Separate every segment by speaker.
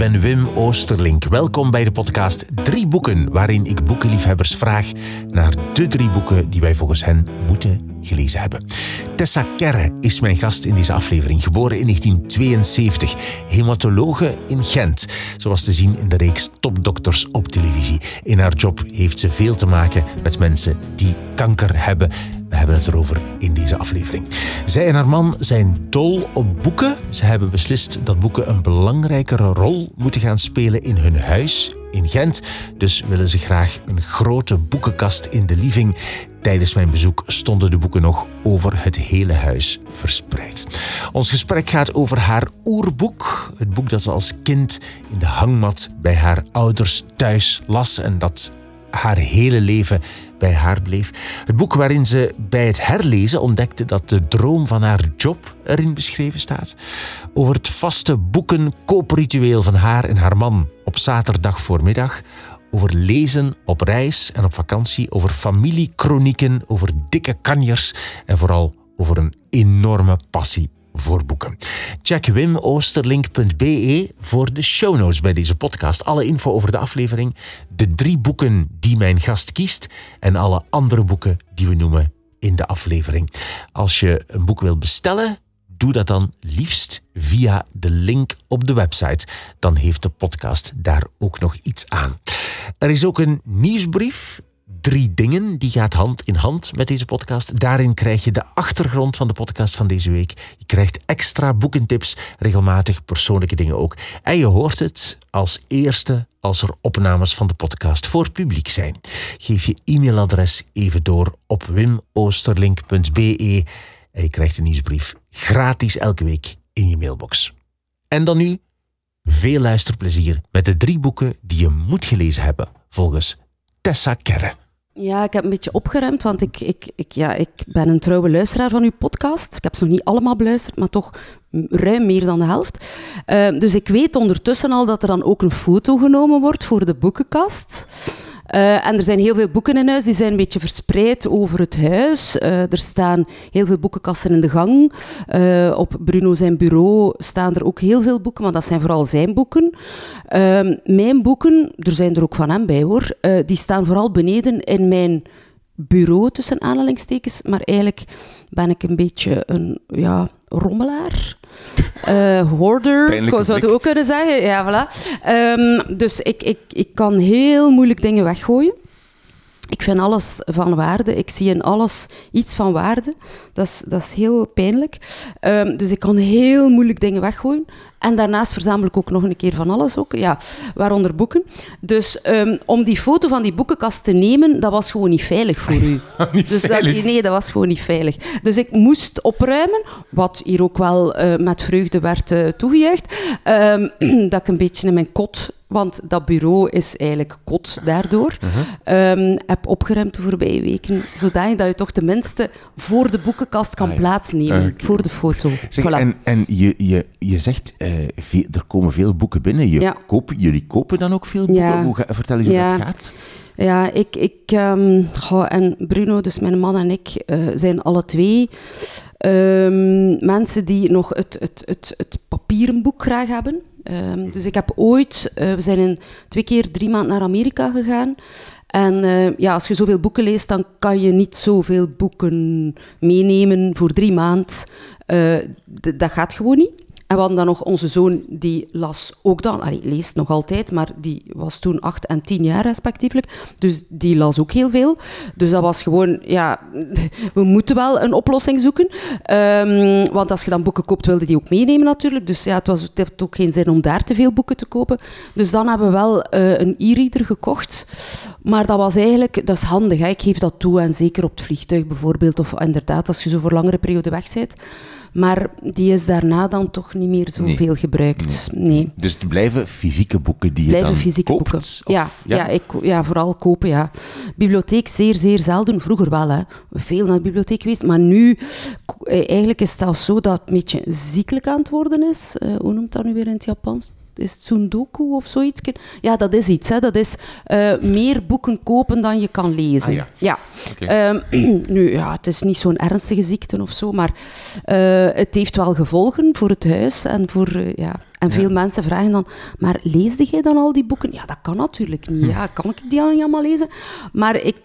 Speaker 1: ben Wim Oosterlink. Welkom bij de podcast Drie Boeken, waarin ik boekenliefhebbers vraag naar de drie boeken die wij volgens hen moeten gelezen hebben. Tessa Kerre is mijn gast in deze aflevering, geboren in 1972, hematologe in Gent. Zoals te zien in de reeks Topdokters op televisie. In haar job heeft ze veel te maken met mensen die kanker hebben. We hebben het erover in deze aflevering. Zij en haar man zijn dol op boeken. Ze hebben beslist dat boeken een belangrijkere rol moeten gaan spelen in hun huis in Gent. Dus willen ze graag een grote boekenkast in de living. Tijdens mijn bezoek stonden de boeken nog over het hele huis verspreid. Ons gesprek gaat over haar oerboek. Het boek dat ze als kind in de hangmat bij haar ouders thuis las en dat haar hele leven bij haar bleef. Het boek waarin ze bij het herlezen ontdekte dat de droom van haar job erin beschreven staat. Over het vaste boekenkoopritueel van haar en haar man op zaterdag voormiddag. Over lezen op reis en op vakantie. Over familiekronieken, over dikke kanjers en vooral over een enorme passie voor boeken. Check wimoosterlink.be voor de show notes bij deze podcast. Alle info over de aflevering, de drie boeken die mijn gast kiest en alle andere boeken die we noemen in de aflevering. Als je een boek wilt bestellen, doe dat dan liefst via de link op de website. Dan heeft de podcast daar ook nog iets aan. Er is ook een nieuwsbrief drie dingen. Die gaat hand in hand met deze podcast. Daarin krijg je de achtergrond van de podcast van deze week. Je krijgt extra boekentips, regelmatig persoonlijke dingen ook. En je hoort het als eerste als er opnames van de podcast voor publiek zijn. Geef je e-mailadres even door op wimoosterlink.be en je krijgt een nieuwsbrief gratis elke week in je mailbox. En dan nu veel luisterplezier met de drie boeken die je moet gelezen hebben volgens Tessa Kerre.
Speaker 2: Ja, ik heb een beetje opgeruimd, want ik, ik, ik, ja, ik ben een trouwe luisteraar van uw podcast. Ik heb ze nog niet allemaal beluisterd, maar toch ruim meer dan de helft. Uh, dus ik weet ondertussen al dat er dan ook een foto genomen wordt voor de boekenkast. Uh, en er zijn heel veel boeken in huis, die zijn een beetje verspreid over het huis. Uh, er staan heel veel boekenkasten in de gang. Uh, op Bruno zijn bureau staan er ook heel veel boeken, maar dat zijn vooral zijn boeken. Ehm, mijn boeken, er zijn er ook van hem bij hoor, die staan vooral beneden in mijn bureau, tussen aanhalingstekens. Maar eigenlijk ben ik een beetje een ja, rommelaar. Uh, hoarder, zou je ook kunnen zeggen. Ja, voilà. Um, dus ik, ik, ik kan heel moeilijk dingen weggooien. Ik vind alles van waarde. Ik zie in alles iets van waarde. Dat is, dat is heel pijnlijk. Um, dus ik kan heel moeilijk dingen weggooien. En daarnaast verzamel ik ook nog een keer van alles, ook, ja, waaronder boeken. Dus um, om die foto van die boekenkast te nemen, dat was gewoon niet veilig voor u. dus dat, nee, dat was gewoon niet veilig. Dus ik moest opruimen, wat hier ook wel uh, met vreugde werd uh, toegejuicht, um, dat ik een beetje in mijn kot want dat bureau is eigenlijk kot daardoor. Uh -huh. um, heb opgeruimd de voorbije weken, zodat je toch tenminste voor de boekenkast kan ah, plaatsnemen, okay. voor de foto.
Speaker 1: Zeg, voilà. En, en je, je, je zegt, uh, veel, er komen veel boeken binnen. Je ja. koop, jullie kopen dan ook veel boeken? Ja. Hoe ga, vertel eens hoe dat gaat.
Speaker 2: Ja, ik, ik um, ga, en Bruno, dus mijn man en ik, uh, zijn alle twee um, mensen die nog het, het, het, het papieren boek graag hebben. Um, dus ik heb ooit, uh, we zijn in twee keer drie maanden naar Amerika gegaan. En uh, ja, als je zoveel boeken leest, dan kan je niet zoveel boeken meenemen voor drie maanden. Uh, dat gaat gewoon niet. En we hadden dan nog onze zoon, die las ook dan, allee, leest nog altijd, maar die was toen acht en tien jaar respectievelijk. Dus die las ook heel veel. Dus dat was gewoon, ja, we moeten wel een oplossing zoeken. Um, want als je dan boeken koopt, wilde die ook meenemen natuurlijk. Dus ja, het, was, heeft ook geen zin om daar te veel boeken te kopen. Dus dan hebben we wel uh, een e-reader gekocht. Maar dat was eigenlijk, dat is handig. Hè? Ik geef dat toe en zeker op het vliegtuig bijvoorbeeld. Of inderdaad, als je zo voor langere periode weg bent. Maar die is daarna dan toch niet meer zoveel nee. gebruikt. Nee.
Speaker 1: Dus het blijven fysieke boeken die je
Speaker 2: blijven
Speaker 1: dan
Speaker 2: fysieke
Speaker 1: koopt?
Speaker 2: boeken. Ja, ja? Ja, ik, ja, vooral kopen, ja. Bibliotheek zeer, zeer zelden. Vroeger wel, hè. Veel naar de bibliotheek geweest. Maar nu, eigenlijk is het al zo dat het een beetje ziekelijk aan het worden is. Uh, hoe noemt dat nu weer in het Japans? Is het Sundoku of zoiets? Ja, dat is iets. Hè. Dat is eh, meer boeken kopen dan je kan lezen.
Speaker 1: Ah, ja.
Speaker 2: ja. Ehm, nu, ja, het is niet zo'n ernstige ziekte of zo, maar uh, het heeft wel gevolgen voor het huis en voor... Uh, ja. En veel mensen vragen dan, maar leesde jij dan al die boeken? Ja, dat kan natuurlijk niet. Ja, kan ik die allemaal lezen? Maar ik,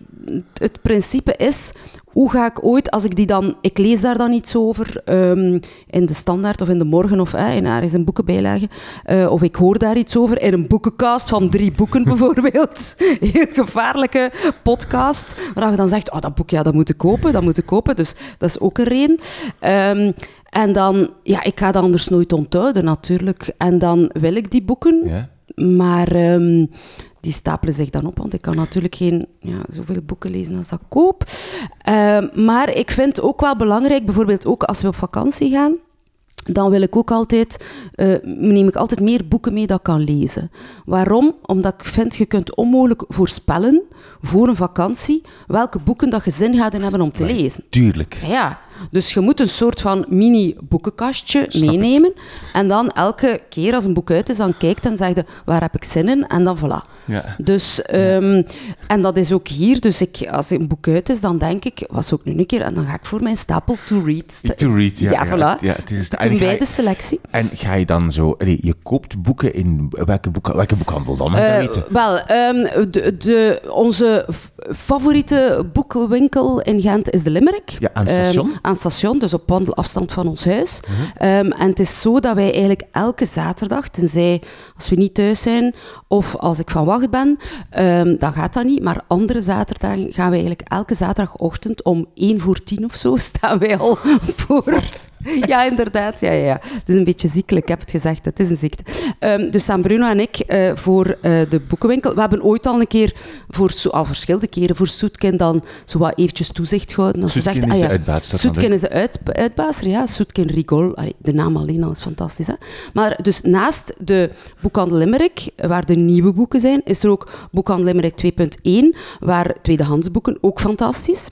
Speaker 2: het principe is, hoe ga ik ooit, als ik die dan, ik lees daar dan iets over um, in de standaard of in de morgen of eh, in ergens een boekenbijlage, uh, of ik hoor daar iets over in een boekencast van drie boeken bijvoorbeeld. Heel gevaarlijke podcast, waar je dan zegt, oh dat boek, ja, dat moet ik kopen, dat moet ik kopen. Dus dat is ook een reden. Um, en dan, ja, ik ga dat anders nooit onthouden natuurlijk. En dan wil ik die boeken, ja. Maar... Um, die stapelen zich dan op, want ik kan natuurlijk geen ja, zoveel boeken lezen als dat ik koop. Uh, maar ik vind ook wel belangrijk, bijvoorbeeld ook als we op vakantie gaan, dan wil ik ook altijd, uh, neem ik altijd meer boeken mee dat ik kan lezen. Waarom? Omdat ik vind, je kunt onmogelijk voorspellen voor een vakantie welke boeken dat je zin gaat in hebben om te nee, lezen.
Speaker 1: Tuurlijk.
Speaker 2: Ja, dus je moet een soort van mini-boekenkastje meenemen. En dan elke keer als een boek uit is, dan kijkt en zegt waar heb ik zin in? En dan voilà. Ja. Dus, um, en dat is ook hier. Dus ik, als een boek uit is, dan denk ik, was ook nu een keer, en dan ga ik voor mijn stapel to read.
Speaker 1: To read, ja.
Speaker 2: Ja, voilà.
Speaker 1: Ja,
Speaker 2: het is de, en bij de selectie.
Speaker 1: En ga je dan zo, nee, je koopt boeken in welke, boek, welke boekhandel dan? Uh, weten?
Speaker 2: Wel, um, de, de, onze favoriete boekwinkel in Gent is de Limerick.
Speaker 1: Ja, aan het station. Um,
Speaker 2: aan het station, dus op wandelafstand van ons huis. -huh. um, en het is zo dat wij eigenlijk elke zaterdag, tenzij als we niet thuis zijn of als ik van wacht ben, um, dan gaat dat niet. Maar andere zaterdagen gaan wij eigenlijk elke zaterdagochtend om 1 voor 10 of zo staan wij al voor. Ja, inderdaad. Ja, ja, ja. Het is een beetje ziekelijk, ik heb het gezegd. Het is een ziekte. Um, dus San Bruno en ik uh, voor uh, de boekenwinkel. We hebben ooit al een keer, voor, al verschillende keren, voor Soetkin dan zo wat eventjes toezicht gehouden.
Speaker 1: Als Soetkin zegt, is ah, ja, uitbaatster.
Speaker 2: Soetkin is de uit, ja. Soetkin Rigol. Allee, de naam alleen al is fantastisch, hè. Maar dus naast de boekhandel Limerick, waar de nieuwe boeken zijn, is er ook boekhandel Limerick 2.1, waar tweedehands boeken ook fantastisch.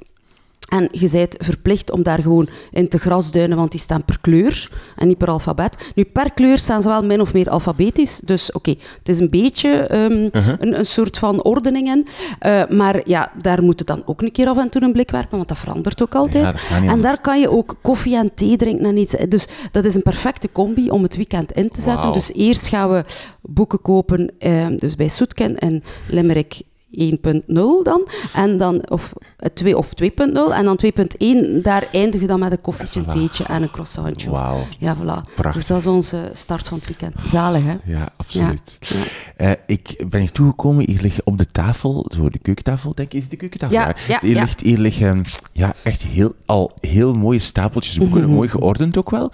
Speaker 2: En je bent verplicht om daar gewoon in te grasduinen, want die staan per kleur en niet per alfabet. Nu, per kleur staan ze wel min of meer alfabetisch. Dus oké, okay, het is een beetje um, uh -huh. een, een, soort van ordening in. Uh, maar ja, daar moet je dan ook een keer af en toe een blik werpen, want dat verandert ook altijd. Ja, en daar kan je ook koffie en thee drinken en iets. Dus dat is een perfecte combi om het weekend in te zetten. Wow. Dus eerst gaan we boeken kopen, uh, dus bij Soetken en Limerick 1.0 dan, en dan of 2 of 2.0 en dan 2.1, daar eindig je dan met een koffietje, een theetje en een croissantje.
Speaker 1: Wauw.
Speaker 2: Ja, voilà. Prachtig. Dus dat is onze start van het weekend. Zalig, hè?
Speaker 1: Ja, absoluut. Ja. Ja. Uh, ik ben hier toegekomen, hier liggen op de tafel, zo de keukentafel, denk ik, is het de keukentafel?
Speaker 2: Ja, ja,
Speaker 1: hier, Ligt, hier liggen ja, echt heel, al heel mooie stapeltjes boeken, mm -hmm. mooi geordend ook wel.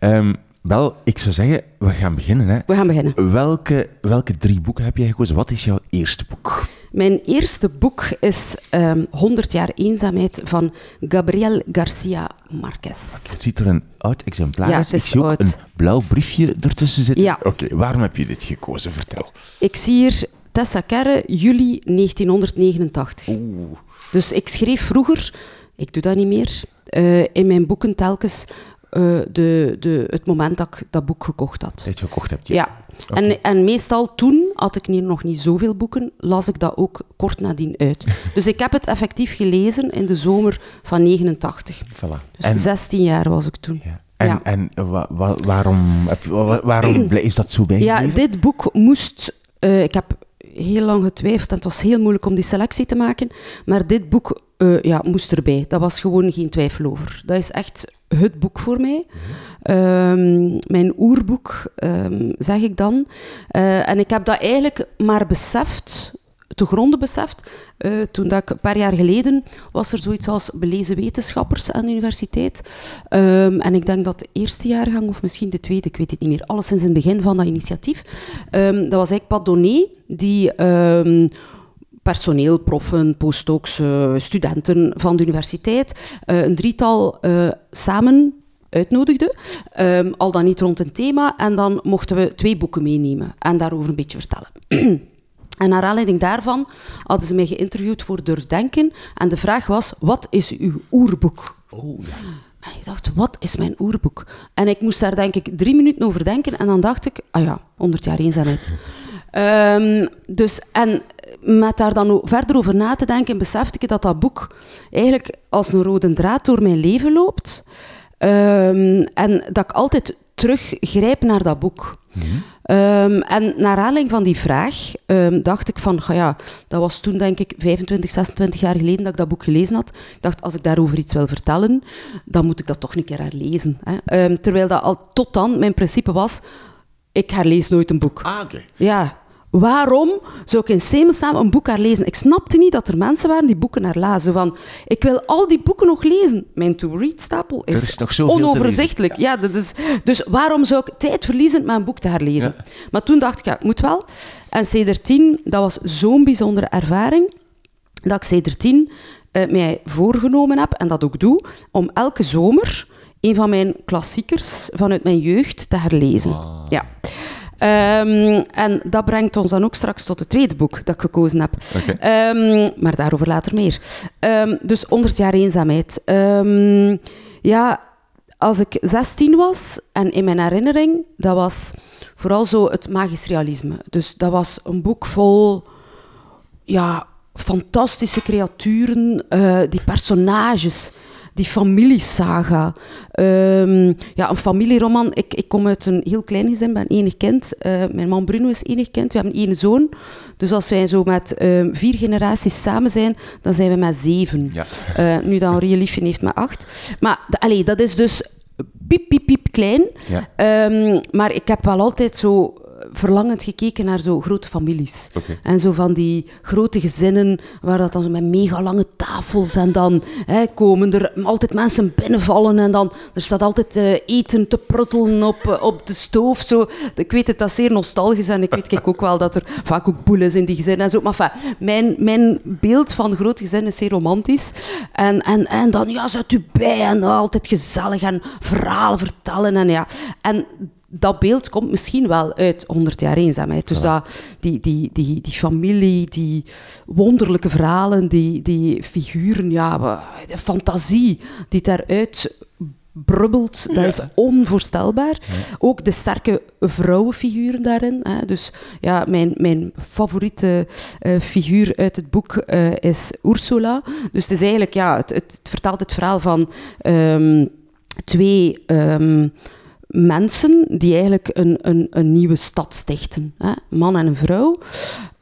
Speaker 1: Um, wel, ik zou zeggen, we gaan beginnen. Hè.
Speaker 2: We gaan beginnen.
Speaker 1: Welke, welke drie boeken heb jij gekozen? Wat is jouw eerste boek?
Speaker 2: Mijn eerste boek is um, 100 jaar eenzaamheid van Gabriel Garcia Marquez.
Speaker 1: Het ziet er een oud exemplaar ja, uit. Ik zie ook oud. een blauw briefje ertussen zitten.
Speaker 2: Ja.
Speaker 1: Oké, okay, waarom heb je dit gekozen? Vertel.
Speaker 2: Ik zie hier Tessa Kerre, juli 1989.
Speaker 1: Oeh.
Speaker 2: Dus ik schreef vroeger, ik doe dat niet meer, uh, in mijn boeken telkens uh, de, de, het moment dat ik dat boek gekocht had.
Speaker 1: Dat je gekocht hebt, ja.
Speaker 2: ja. Okay. En, en meestal toen, had ik hier nog niet zoveel boeken, las ik dat ook kort nadien uit. dus ik heb het effectief gelezen in de zomer van 89.
Speaker 1: Voilà.
Speaker 2: Dus en, 16 jaar was ik toen.
Speaker 1: Ja. En, ja. en wa, wa, waarom, waarom is dat zo bijgebleven?
Speaker 2: Ja, dit boek moest... Uh, ik heb heel lang getwijfeld en het was heel moeilijk om die selectie te maken. Maar dit boek uh, ja, moest erbij. Dat was gewoon geen twijfel over. Dat is echt het boek voor mij. Um, mijn oerboek, um, zeg ik dan. Uh, en ik heb dat eigenlijk maar beseft, te gronden beseft, uh, toen dat ik een paar jaar geleden was er zoiets als belezen wetenschappers aan de universiteit. Um, en ik denk dat de eerste jaargang, of misschien de tweede, ik weet het niet meer, alles sinds het begin van dat initiatief. dat was eigenlijk Pat Donné, die personeel, proffen, postdocs, uh, studenten van de universiteit, uh, een drietal samen uitnodigde, um, al dan niet rond een thema, en dan mochten we twee boeken meenemen en daarover een beetje vertellen. En naar aanleiding daarvan hadden ze mij geïnterviewd voor Durfdenken. En de vraag was, wat is uw oerboek?
Speaker 1: Oh, ja.
Speaker 2: En ik dacht, wat is mijn oerboek? En ik moest daar denk ik drie minuten over denken. En dan dacht ik, ah ja, 100 jaar eenzaamheid. Um, dus, en met daar dan verder over na te denken, besefte ik dat dat boek eigenlijk als een rode draad door mijn leven loopt. Um, en dat ik altijd teruggrijp naar dat boek. Um, en naar aanleiding van die vraag um, dacht ik van, ja, dat was toen denk ik 25, 26 jaar geleden dat ik dat boek gelezen had. Ik dacht, als ik daarover iets wil vertellen, dan moet ik dat toch een keer herlezen. Hè. Um, terwijl dat al tot dan mijn principe was, ik herlees nooit een boek.
Speaker 1: Ah. Okay.
Speaker 2: Ja, Waarom zou ik in Semelsnaam een boek herlezen? Ik snapte niet dat er mensen waren die boeken herlazen. Van, ik wil al die boeken nog lezen. Mijn to-read-stapel is,
Speaker 1: is
Speaker 2: onoverzichtelijk. Ja. dat is, dus waarom zou ik tijd verliezen met een boek te herlezen? Maar toen dacht ik, ja, moet wel. En C13, dat was zo'n bijzondere ervaring, dat ik C13 uh, mij voorgenomen heb, en dat ook doe, om elke zomer een van mijn klassiekers vanuit mijn jeugd te herlezen. Ja. Um, en dat brengt ons dan ook straks tot het tweede boek dat ik gekozen heb. Okay. Um, maar daarover later meer. Um, dus 100 jaar eenzaamheid. ja, als ik 16 was en in mijn herinnering, dat was vooral zo het magisch realisme. Dus dat was een boek vol ja, fantastische creaturen, uh, die personages die familiesaga. Um, ja, een familieroman. Ik, ik kom uit een heel klein gezin, ben enig kind. Uh, mijn man Bruno is enig kind. We hebben één zoon. Dus als wij zo met um, vier generaties samen zijn, dan zijn we met zeven. Ja. Uh, nu dan Rie Liefje heeft met acht. Maar allee, dat is dus piep, piep, piep klein. Ja. Um, maar ik heb wel altijd zo verlangend gekeken naar zo grote families. En zo van die grote gezinnen, waar dat dan zo met mega lange tafels en dan hè, komen er altijd mensen binnenvallen en dan er staat altijd uh, eten te pruttelen op, uh, op de stoof. Zo. Ik weet het, dat is zeer nostalgisch en ik weet kijk ook wel dat er vaak ook boel is in die gezinnen en zo. Maar enfin, mijn, mijn beeld van grote gezinnen is zeer romantisch. En, en, en dan, ja, zet u bij en altijd gezellig en verhalen vertellen en ja. En dat beeld komt misschien wel uit 100 jaar eenzaamheid. Dus dat, die, die, die, die familie, die wonderlijke verhalen, die, die figuren, ja, de fantasie die daaruit brubbelt, dat is onvoorstelbaar. Ook de sterke vrouwenfiguren daarin. Hè. Dus ja, mijn, mijn favoriete uh, figuur uit het boek uh, is Ursula. Dus het is eigenlijk, ja, het, het vertelt het verhaal van um, twee... Um, mensen die eigenlijk een, een, een nieuwe stad stichten. Hè? Man en een vrouw.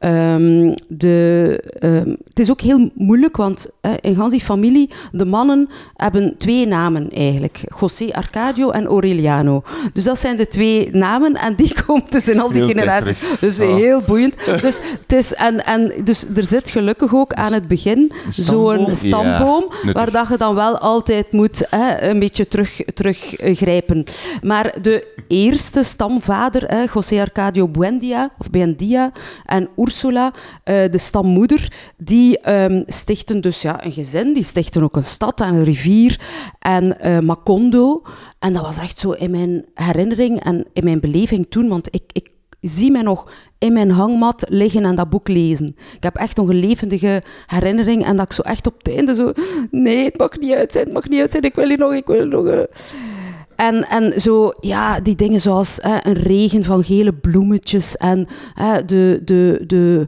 Speaker 2: Um, de, um, het is ook heel moeilijk, want in gans die familie, de mannen hebben twee namen eigenlijk. José Arcadio en Aureliano. Dus dat zijn de twee namen en die komen dus in al die generaties. Dus oh. heel boeiend. Dus, het is, en, en, dus er zit gelukkig ook aan het begin zo'n stamboom, ja, waar dat je dan wel altijd moet hè, een beetje terug, teruggrijpen. Maar de eerste stamvader, hè, José Arcadio Buendia, of Buendia en Ursula, uh, de stammoeder, die um, stichten dus ja, een gezin, die stichten ook een stad en een rivier en uh, Macondo. En dat was echt zo in mijn herinnering en in mijn beleving toen, want ik, ik zie mij nog in mijn hangmat liggen en dat boek lezen. Ik heb echt nog een levendige herinnering en dat ik zo echt op het einde zo... Nee, het mag niet uit zijn, het mag niet uit zijn, ik wil hier nog, ik wil nog... Uh. En, en zo, ja, die dingen zoals een regen van gele bloemetjes en de, de, de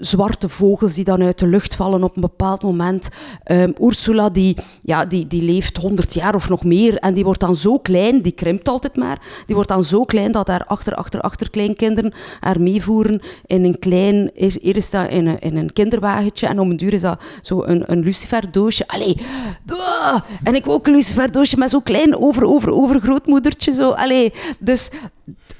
Speaker 2: zwarte vogels die dan uit de lucht vallen op een bepaald moment. Um, Ursula, die, ja, die, die leeft 100 jaar of nog meer en die wordt dan zo klein, die krimpt altijd maar, die wordt dan zo klein dat haar achter, achter, achter kleinkinderen haar meevoeren in een klein, eerst dat in een, in een kinderwagentje en om een duur is dat zo een, een luciferdoosje. Allee, en ik ook een luciferdoosje met zo'n klein over, over, over grootmoedertje. Zo. Allee, dus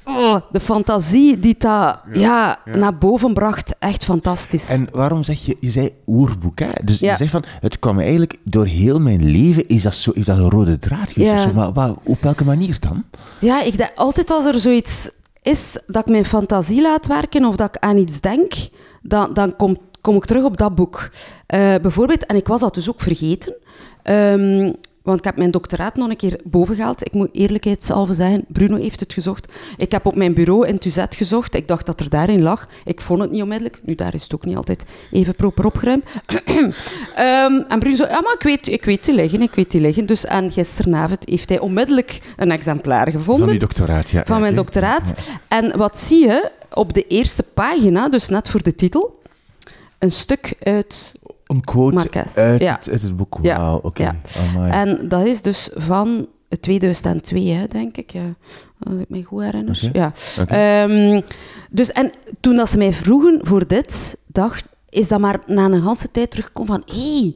Speaker 2: oh, de fantasie die dat ja, naar boven bracht, echt fantastisch.
Speaker 1: En waarom zeg je, je zei oerboek, hè? Dus je zegt van, het kwam eigenlijk door heel mijn leven, is dat, zo, is dat een rode draad geweest? Zo, maar, maar op welke manier dan?
Speaker 2: Ja, ik denk altijd als er zoiets is dat ik mijn fantasie laat werken of dat ik aan iets denk, dan, dan kom, kom ik terug op dat boek. Uh, bijvoorbeeld, en ik was dat dus ook vergeten, um, want ik heb mijn doctoraat nog een keer bovengehaald. Ik moet eerlijkheidshalve zeggen, Bruno heeft het gezocht. Ik heb op mijn bureau in Tuzet gezocht. Ik dacht dat er daarin lag. Ik vond het niet onmiddellijk. Nu, daar is het ook niet altijd even proper opgeruimd. um, en Bruno zei, ja, maar ik weet, ik weet die liggen, ik weet die liggen. Dus en gisteravond heeft hij onmiddellijk een exemplaar gevonden.
Speaker 1: Van die doctoraat, ja.
Speaker 2: Van mijn doctoraat. En wat zie je op de eerste pagina, dus net voor de titel, een stuk uit
Speaker 1: een quote Marquez. Uit, ja. het, het, boek. Wauw, oké. Ja.
Speaker 2: En dat is dus van 2002, hè, denk ik. Ja. Als ik me goed herinner. Ja. Um, dus, en toen dat ze mij vroegen voor dit, dacht is dat maar na een hele tijd teruggekomen van hé, hey,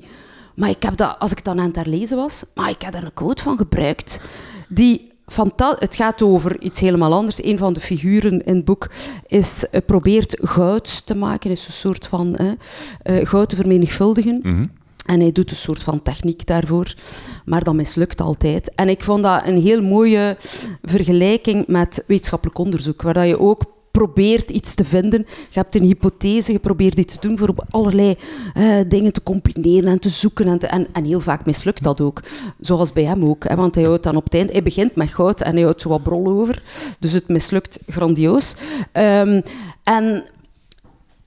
Speaker 2: maar ik heb dat, als ik dan aan het herlezen was, maar ik heb daar een quote van gebruikt die het gaat over iets helemaal anders. Een van de figuren in het boek is, uh, probeert goud te maken, is een soort van uh, goud te vermenigvuldigen. Mhm. En hij doet een soort van techniek daarvoor, maar dat mislukt altijd. En ik vond dat een heel mooie vergelijking met wetenschappelijk onderzoek, waar dat je ook probeert iets te vinden. Je hebt een hypothese, je probeert iets te doen voor allerlei uh, dingen te combineren en te zoeken. En, te, en, en, heel vaak mislukt dat ook. Zoals bij hem ook. Hè, want hij houdt dan op het eind... Hij begint met goud en hij houdt zo wat brol over. Dus het mislukt grandioos. Um, en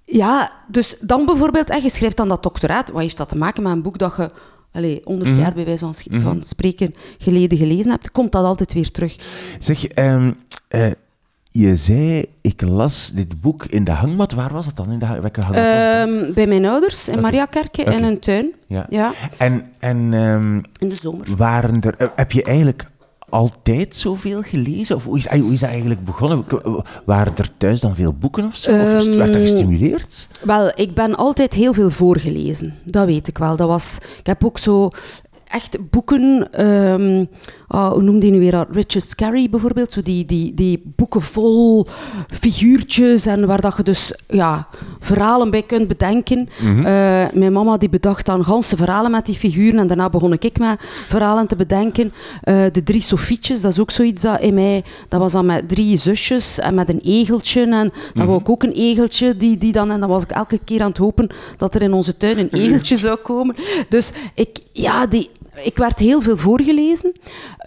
Speaker 2: ja, dus dan bijvoorbeeld... Hè, je schrijft dan dat doctoraat. Wat heeft dat te maken met een boek dat je... Allee, 100 mhm. jaar bij wijze van, mm van, spreken geleden gelezen hebt, komt dat altijd weer terug.
Speaker 1: Zeg, um, uh, je zei, ik las dit boek in de hangmat. Waar was het dan? In de, welke hangmat
Speaker 2: um, bij mijn ouders, in okay. Kerken in een tuin.
Speaker 1: Ja. ja. En, en um,
Speaker 2: in de zomer.
Speaker 1: Waren er, eh, heb je eigenlijk altijd zoveel gelezen? Of hoe is, hoe is dat eigenlijk begonnen? Waren er thuis dan veel boeken of zo? Of werd dat ehm, gestimuleerd?
Speaker 2: Wel, ik ben altijd heel veel voorgelezen. Dat weet ik wel. Dat was, ik heb ook zo echt boeken, um, oh, hoe noemde die nu weer? Richard Scarry bijvoorbeeld, zo die, die, die boeken vol figuurtjes en waar dat je dus ja, verhalen bij kunt bedenken. Mhm. Eh, mijn mama die bedacht dan ganse verhalen met die figuren en daarna begon ik met verhalen te bedenken. Uh, de drie Sofietjes, dat is ook zoiets dat in mij, dat was dan met drie zusjes en met een egeltje en dan mm wou ik ook een egeltje die, die dan, en dan was ik elke keer aan het hopen dat er in onze tuin een egeltje zou komen. Dus ik, ja, die, ik werd heel veel voorgelezen.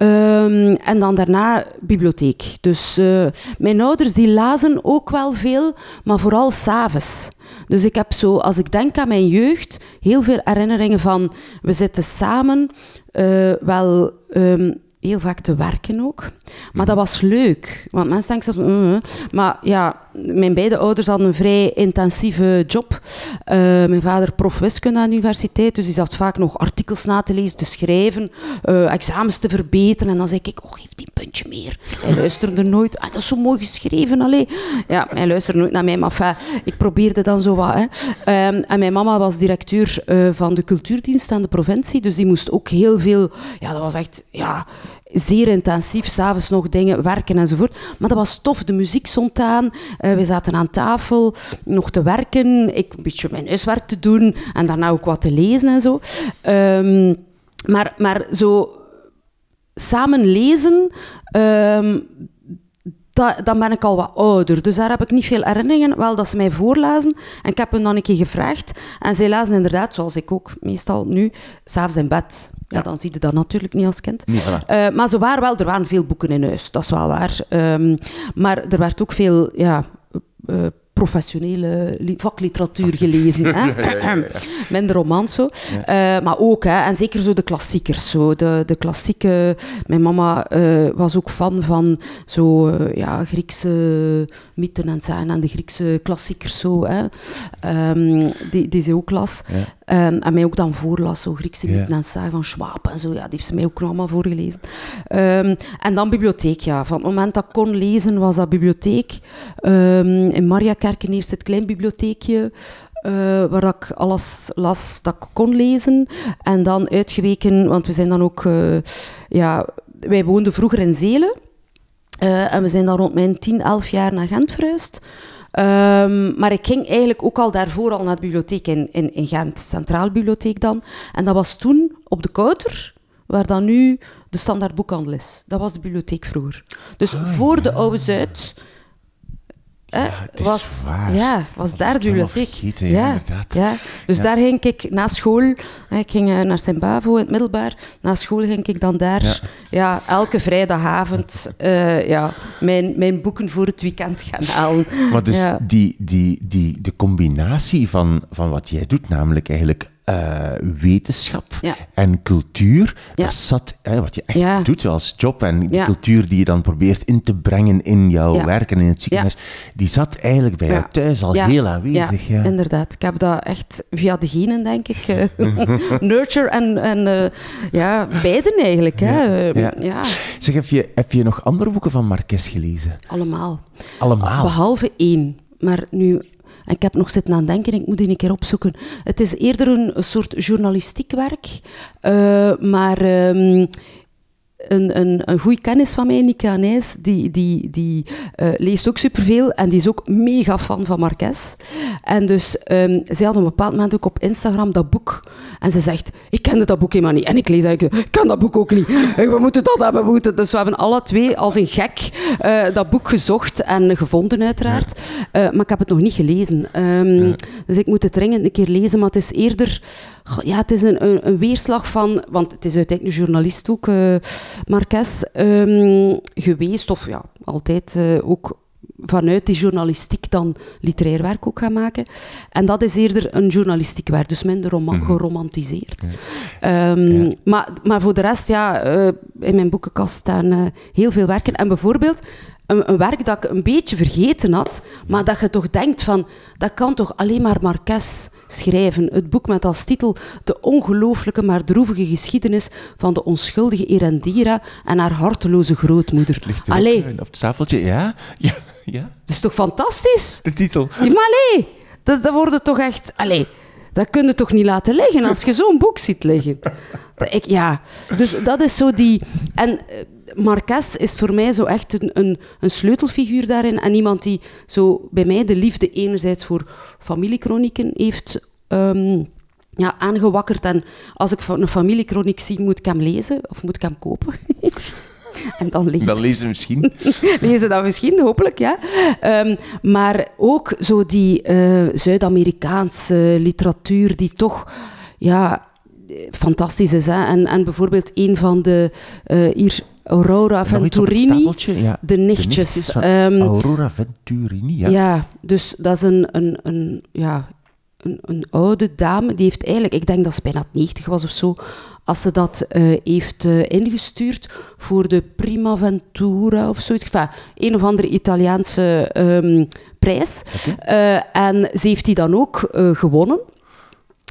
Speaker 2: Um, en dan daarna bibliotheek. Dus uh, mijn ouders die lazen ook wel veel, maar vooral s'avonds. Dus ik heb zo, als ik denk aan mijn jeugd, heel veel herinneringen van... We zitten samen, uh, wel... Um, heel vaak te werken ook. Maar dat was leuk. Want mensen denken zo... Uh, maar ja, mijn beide ouders hadden een vrij intensieve job. Uh, mijn vader prof wiskunde aan de universiteit, dus die zat vaak nog artikels na te lezen, te schrijven, uh, examens te verbeteren. En dan zei ik, oh, geef die puntje meer. Hij luisterde nooit. Ah, dat is zo mooi geschreven, allee. Ja, hij luisterde nooit naar mij, maar enfin, ik probeerde dan zo wat. Hè. Um, en mijn mama was directeur uh, van de cultuurdienst aan de provincie, dus die moest ook heel veel... Ja, dat was echt... Ja, zeer intensief, s'avonds nog dingen, werken enzovoort. Maar dat was tof, de muziek stond aan, uh, we zaten aan tafel nog te werken, ik een beetje mijn huiswerk te doen en daarna ook wat te lezen en zo. Um, maar, maar zo samen lezen, um, dan ben ik al wat ouder. Dus daar heb ik niet veel herinneringen. Wel dat ze mij voorlazen. En ik heb hen dan een keer gevraagd. En zij lazen inderdaad, zoals ik ook meestal nu, s'avonds in bed. Ja, dan zie je dat natuurlijk niet als kind. uh, maar ze waren wel, er waren veel boeken in huis, dat is wel waar. Um, maar er werd ook veel ja, uh, professionele vakliteratuur gelezen. hè? Minder romans zo. Uh, maar ook, hè, en zeker zo de klassiekers. Zo. De, de klassieke... Mijn mama uh, was ook fan van zo, uh, ja, Griekse mythen en zijn en de Griekse klassiekers. Zo, hè. Um, die, die ze ook las. Um, en mij ook dan voorlas, zo Griekse yeah. mythen en saai van Schwab en zo. Ja, die heeft ze mij ook allemaal voorgelezen. Um, en dan bibliotheek, ja. Van het moment dat ik kon lezen, was dat bibliotheek. Um, in Mariakerken eerst het klein bibliotheekje. Uh, waar ik alles las dat ik kon lezen. En dan uitgeweken, want we zijn dan ook... Uh, ja, wij woonden vroeger in Zelen. Uh, en we zijn dan rond mijn 10, 11 jaar naar Gent verhuisd. Um, maar ik ging eigenlijk ook al daarvoor al naar de bibliotheek in, in, in Gent, Centraal Bibliotheek dan. En dat was toen op de Kouter, waar dan nu de standaard boekhandel is. Dat was de bibliotheek vroeger. Dus ah, voor de Oude Zuid hè,
Speaker 1: het is
Speaker 2: was,
Speaker 1: waar.
Speaker 2: ja, was daar de bibliotheek.
Speaker 1: ja, inderdaad.
Speaker 2: ja. Dus
Speaker 1: Ja.
Speaker 2: daar ging ik na school, hè, ik ging eh, naar Sint-Bavo in het middelbaar, na school ging ik dan daar,
Speaker 1: Ja.
Speaker 2: ja. elke vrijdagavond, eh, ja, mijn, mijn boeken voor het weekend gaan halen.
Speaker 1: Maar dus
Speaker 2: Ja.
Speaker 1: die, die, die, de combinatie van, van wat jij doet, namelijk eigenlijk eh, wetenschap
Speaker 2: Ja.
Speaker 1: en cultuur,
Speaker 2: Ja.
Speaker 1: dat zat, hè, wat je echt
Speaker 2: Ja.
Speaker 1: doet als job en die cultuur die je dan probeert in te brengen in jouw werk en in het ziekenhuis, die zat eigenlijk bij jou thuis al heel aanwezig. Ja,
Speaker 2: inderdaad. Ik heb dat echt via de genen, denk ik. eh, nurture en, en eh, ja, beiden eigenlijk. Hè.
Speaker 1: Ja. Ja.
Speaker 2: ja,
Speaker 1: Zeg, heb je, heb je nog andere boeken van Marques gelezen?
Speaker 2: allemaal.
Speaker 1: Allemaal?
Speaker 2: Behalve één. Maar nu, ik heb nog zitten aan denken, ik moet die een keer opzoeken. Het is eerder een, een soort journalistiek werk, eh, maar ehm, een, een, een goede kennis van mij, Nika Nijs, die, die, die eh, leest ook superveel en die is ook mega fan van Marques. En dus ehm, zij had op een bepaald moment ook op Instagram dat boek. En ze zegt, ik kende dat boek helemaal niet. En ik lees eigenlijk, ik ken dat boek ook niet. We moeten dat hebben, we moeten. Dus we hebben alle twee als een gek eh, dat boek gezocht en gevonden uiteraard. Eh, maar ik heb het nog niet gelezen. Ehm, Dus ik moet het dringend een keer lezen, maar het is eerder... Ja, het is een, een, een weerslag van... Want het is uiteindelijk een journalist ook, eh Marques, ehm, geweest. Of ja, altijd eh, ook vanuit die journalistiek dan literair werk ook gaan maken. En dat is eerder een journalistiek werk, dus minder roma- geromantiseerd. Ehm,
Speaker 1: Ja.
Speaker 2: maar, maar voor de rest, ja, eh, in mijn boekenkast staan heel veel werken. En bijvoorbeeld een, een werk dat ik een beetje vergeten had, maar dat je toch denkt van, dat kan toch alleen maar Marques schrijven. Het boek met als titel De ongelooflijke maar droevige geschiedenis van de onschuldige Erendira en haar harteloze grootmoeder.
Speaker 1: Ligt
Speaker 2: Allee,
Speaker 1: op het tafeltje, ja? Ja, ja.
Speaker 2: dat is toch fantastisch?
Speaker 1: De titel.
Speaker 2: Ja, maar allee, dat, dat wordt toch echt... Allee, dat kun je toch niet laten liggen als je zo'n boek ziet liggen. Ik, ja, dus dat is zo die... En eh, Marques is voor mij zo echt een, een, een sleutelfiguur daarin. En iemand die zo bij mij de liefde enerzijds voor familiekronieken heeft... ehm, ja, aangewakkerd. En als ik van een familiekroniek zie, moet ik hem lezen of moet ik hem kopen. en dan lezen.
Speaker 1: Dan lezen misschien.
Speaker 2: lezen dat misschien, hopelijk, ja. Ehm, maar ook zo die eh, Zuid-Amerikaanse literatuur die toch, ja, fantastisch is. Hè? En, en bijvoorbeeld een van de, eh, hier, Aurora Venturini?
Speaker 1: Ja.
Speaker 2: de nichtjes. Ehm,
Speaker 1: Aurora Venturini, ja.
Speaker 2: ja. dus dat is een, een, een, ja, een, een oude dame. Die heeft eigenlijk, ik denk dat ze bijna 90 was of zo, als ze dat eh, heeft eh, ingestuurd voor de Prima Ventura of zoiets. Enfin, een of andere Italiaanse ehm, prijs. Eh, en ze heeft die dan ook gewonnen.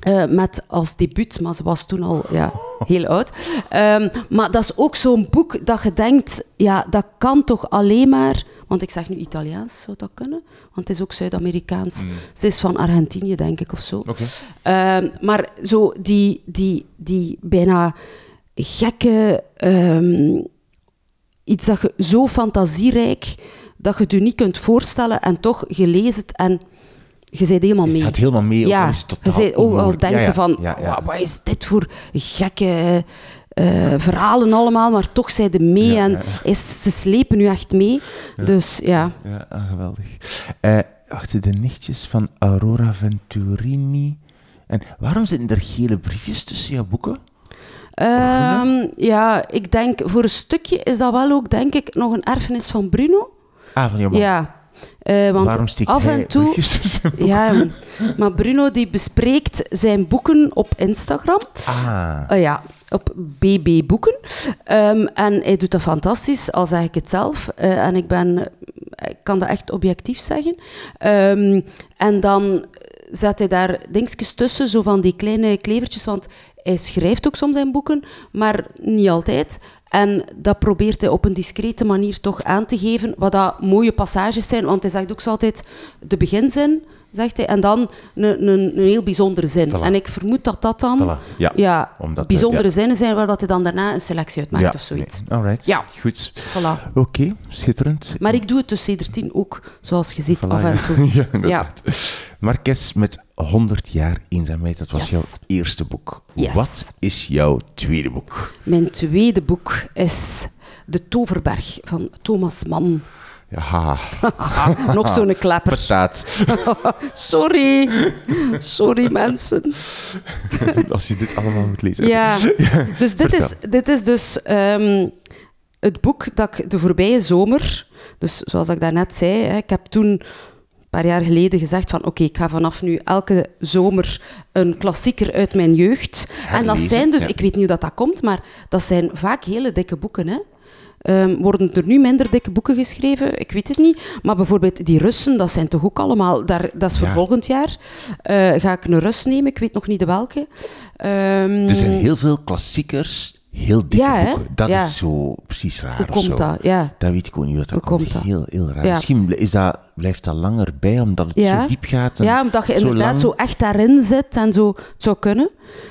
Speaker 2: Eh, met als debuut, maar ze was toen al ja, heel oud. Ehm, maar dat is ook zo'n boek dat je denkt, ja, dat kan toch alleen maar... Want ik zeg nu Italiaans, zou dat kunnen? Want het is ook Zuid-Amerikaans. Ze is van Argentinië, denk ik, of zo. Ehm, maar zo die, die, die bijna gekke... ehm, iets dat je zo fantasierijk, dat je het je niet kunt voorstellen en toch gelezen het en je bent helemaal mee.
Speaker 1: Je gaat helemaal mee.
Speaker 2: Ja,
Speaker 1: is
Speaker 2: je zei ook al denkt
Speaker 1: Ja, ja.
Speaker 2: van,
Speaker 1: Ja, ja.
Speaker 2: "Wa- wat is dit voor gekke eh, verhalen allemaal, maar toch zijn ze mee en. Is, ze slepen nu echt mee. Dus ja,
Speaker 1: Ja, geweldig. Eh wacht, de nichtjes van Aurora Venturini. En waarom zitten er gele briefjes tussen jouw boeken?
Speaker 2: Ehm, ja, ik denk voor een stukje is dat wel ook, denk ik, nog een erfenis van Bruno.
Speaker 1: Ah, van jouw man.
Speaker 2: Ja, eh, want
Speaker 1: waarom steekt
Speaker 2: af en toe. Ja, maar Bruno die bespreekt zijn boeken op Instagram.
Speaker 1: Ah,
Speaker 2: Oh ja, op BB Boeken. Ehm, en hij doet dat fantastisch, al zeg ik het zelf. Eh, en ik, ben, ik kan dat echt objectief zeggen. Ehm, en dan zet hij daar dingetjes tussen, zo van die kleine klevertjes, want hij schrijft ook soms zijn boeken, maar niet altijd. En dat probeert hij op een discrete manier toch aan te geven, wat dat mooie passages zijn, want hij zegt ook zo altijd de beginzin, zegt hij, en dan een, een, een heel bijzondere zin.
Speaker 1: Voilà.
Speaker 2: En ik vermoed dat dat dan
Speaker 1: Voilà, ja.
Speaker 2: ja,
Speaker 1: Omdat,
Speaker 2: bijzondere
Speaker 1: ja.
Speaker 2: zinnen zijn waar dat hij dan daarna een selectie uit maakt
Speaker 1: ja,
Speaker 2: of zoiets.
Speaker 1: nee. Alright.
Speaker 2: Ja.
Speaker 1: Goed.
Speaker 2: Voilà.
Speaker 1: Oké, schitterend.
Speaker 2: Maar ik doe het dus tien ook, zoals je ziet, af en toe.
Speaker 1: ja, inderdaad. Marques met 100 jaar eenzaamheid, dat was
Speaker 2: Yes.
Speaker 1: jouw eerste boek.
Speaker 2: Yes.
Speaker 1: Wat is jouw tweede boek?
Speaker 2: Mijn tweede boek is De Toverberg van Thomas Mann.
Speaker 1: Ja,
Speaker 2: Nog zo'n klepper.
Speaker 1: patat.
Speaker 2: Sorry. Sorry, mensen.
Speaker 1: Als je dit allemaal moet lezen.
Speaker 2: Ja, dus dit is, dit is dus ehm, het boek dat ik de voorbije zomer, dus zoals ik daarnet zei, ik heb toen paar jaar geleden gezegd van oké, ik ga vanaf nu elke zomer een klassieker uit mijn jeugd. En dat zijn dus,
Speaker 1: ja.
Speaker 2: ik weet niet hoe dat, dat komt, maar dat zijn vaak hele dikke boeken. Hè? Ehm, worden er nu minder dikke boeken geschreven? Ik weet het niet. Maar bijvoorbeeld die Russen, dat zijn toch ook allemaal... Daar, dat is voor
Speaker 1: Ja.
Speaker 2: volgend jaar. Eh, ga ik een Rus nemen? Ik weet nog niet de welke. Ehm,
Speaker 1: Er zijn heel veel klassiekers, heel dikke
Speaker 2: Ja,
Speaker 1: boeken. Dat
Speaker 2: Ja.
Speaker 1: is zo precies raar.
Speaker 2: Hoe komt
Speaker 1: zo.
Speaker 2: dat? Ja.
Speaker 1: Dat weet ik ook niet wat dat
Speaker 2: Hoe
Speaker 1: komt. Heel, heel raar.
Speaker 2: Ja.
Speaker 1: Misschien is dat, blijft dat langer bij, omdat het zo diep gaat. en
Speaker 2: Ja, omdat je
Speaker 1: zo
Speaker 2: inderdaad
Speaker 1: lang.
Speaker 2: zo echt daarin zit en zo. Het zou kunnen.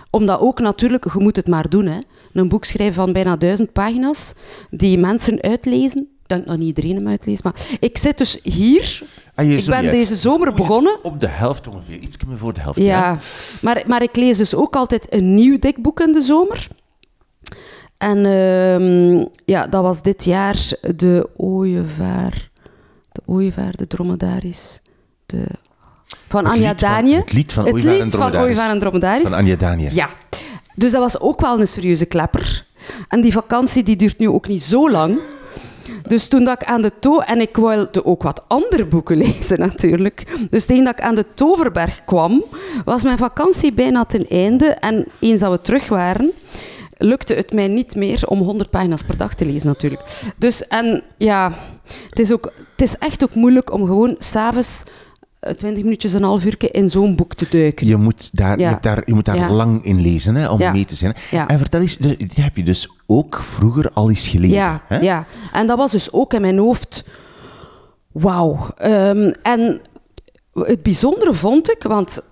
Speaker 2: Omdat ook natuurlijk, je moet het maar doen. Hè. Een boek schrijven van bijna duizend pagina's, die mensen uitlezen. Ik denk dat niet iedereen hem uitleest, maar ik zit dus hier.
Speaker 1: Ah,
Speaker 2: ik ben deze zomer begonnen.
Speaker 1: Op de helft ongeveer, iets meer voor de helft.
Speaker 2: Ja, maar, maar ik lees dus ook altijd een nieuw dik boek in de zomer. En ehm, ja, dat was dit jaar de ooievaar. De ooievaar, de dromedaris. De... Van
Speaker 1: Het
Speaker 2: Anja
Speaker 1: van-
Speaker 2: Danje.
Speaker 1: het lied van Ooievaar en
Speaker 2: van
Speaker 1: Dromedaris.
Speaker 2: Ooievaar en Dromedaris.
Speaker 1: Van Anja Danië.
Speaker 2: Ja. Dus dat was ook wel een serieuze klepper. En die vakantie die duurt nu ook niet zo lang. Dus toen dat ik aan de to... En ik wilde ook wat andere boeken lezen, natuurlijk. Dus tegen dat ik aan de Toverberg kwam, was mijn vakantie bijna ten einde. En eens dat we terug waren, lukte het mij niet meer om 100 pagina's per dag te lezen, natuurlijk. Dus, en ja, het is, ook, het is echt ook moeilijk om gewoon s'avonds... eh, 20 minuutjes, een half uur in zo'n boek te duiken.
Speaker 1: Je moet daar, je moet daar, je moet daar
Speaker 2: Ja.
Speaker 1: lang in lezen hè, om
Speaker 2: Ja.
Speaker 1: mee te zijn. En vertel eens, die heb je dus ook vroeger al eens gelezen.
Speaker 2: Ja,
Speaker 1: hè?
Speaker 2: ja, en dat was dus ook in mijn hoofd. Wauw. Ehm, en het bijzondere vond ik, want